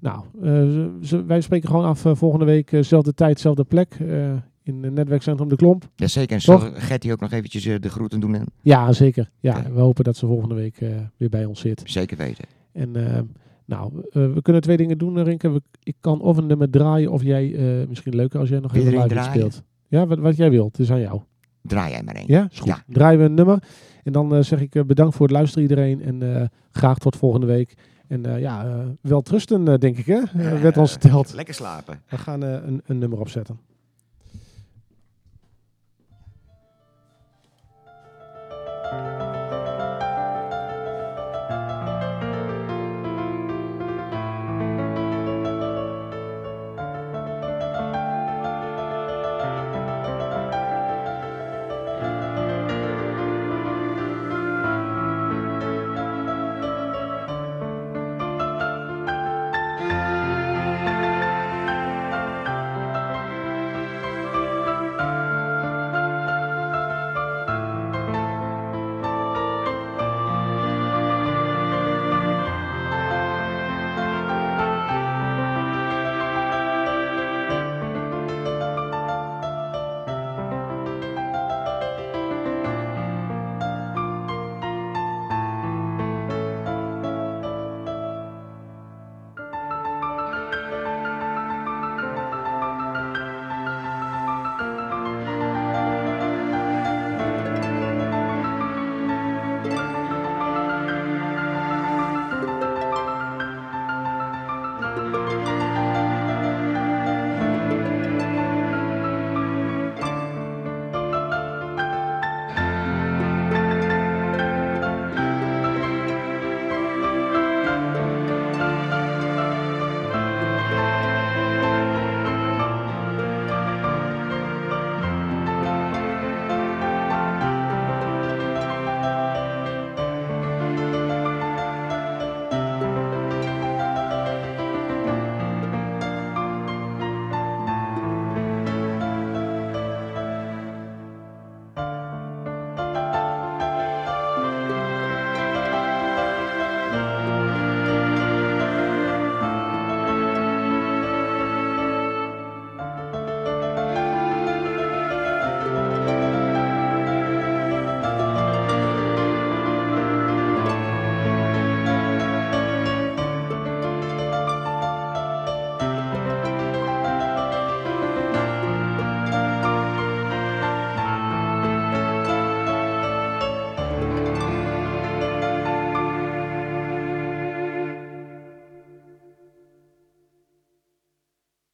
nou, eh, wij spreken gewoon af eh, volgende week, eh, zelfde tijd, zelfde plek. eh, in het netwerkcentrum De Klomp. ja, zeker. En zal Gertie ook nog eventjes eh, de groeten doen? En, Ja, zeker. Ja, we hopen dat ze volgende week eh, weer bij ons zit. zeker weten. En nou, eh, we kunnen twee dingen doen, eh, Rinke. We, ik kan of een nummer draaien, of jij, eh, misschien leuker als jij nog even live speelt. Ja, wat, wat jij wilt. Het is aan jou. Draai jij maar één. Ja, is goed. Ja. Draaien we een nummer. En dan eh, zeg ik eh, bedankt voor het luisteren iedereen. En eh, graag tot volgende week. En eh, ja, eh wel trusten, eh, denk ik, hè? Werd ons verteld. Lekker slapen. We gaan een, een nummer opzetten.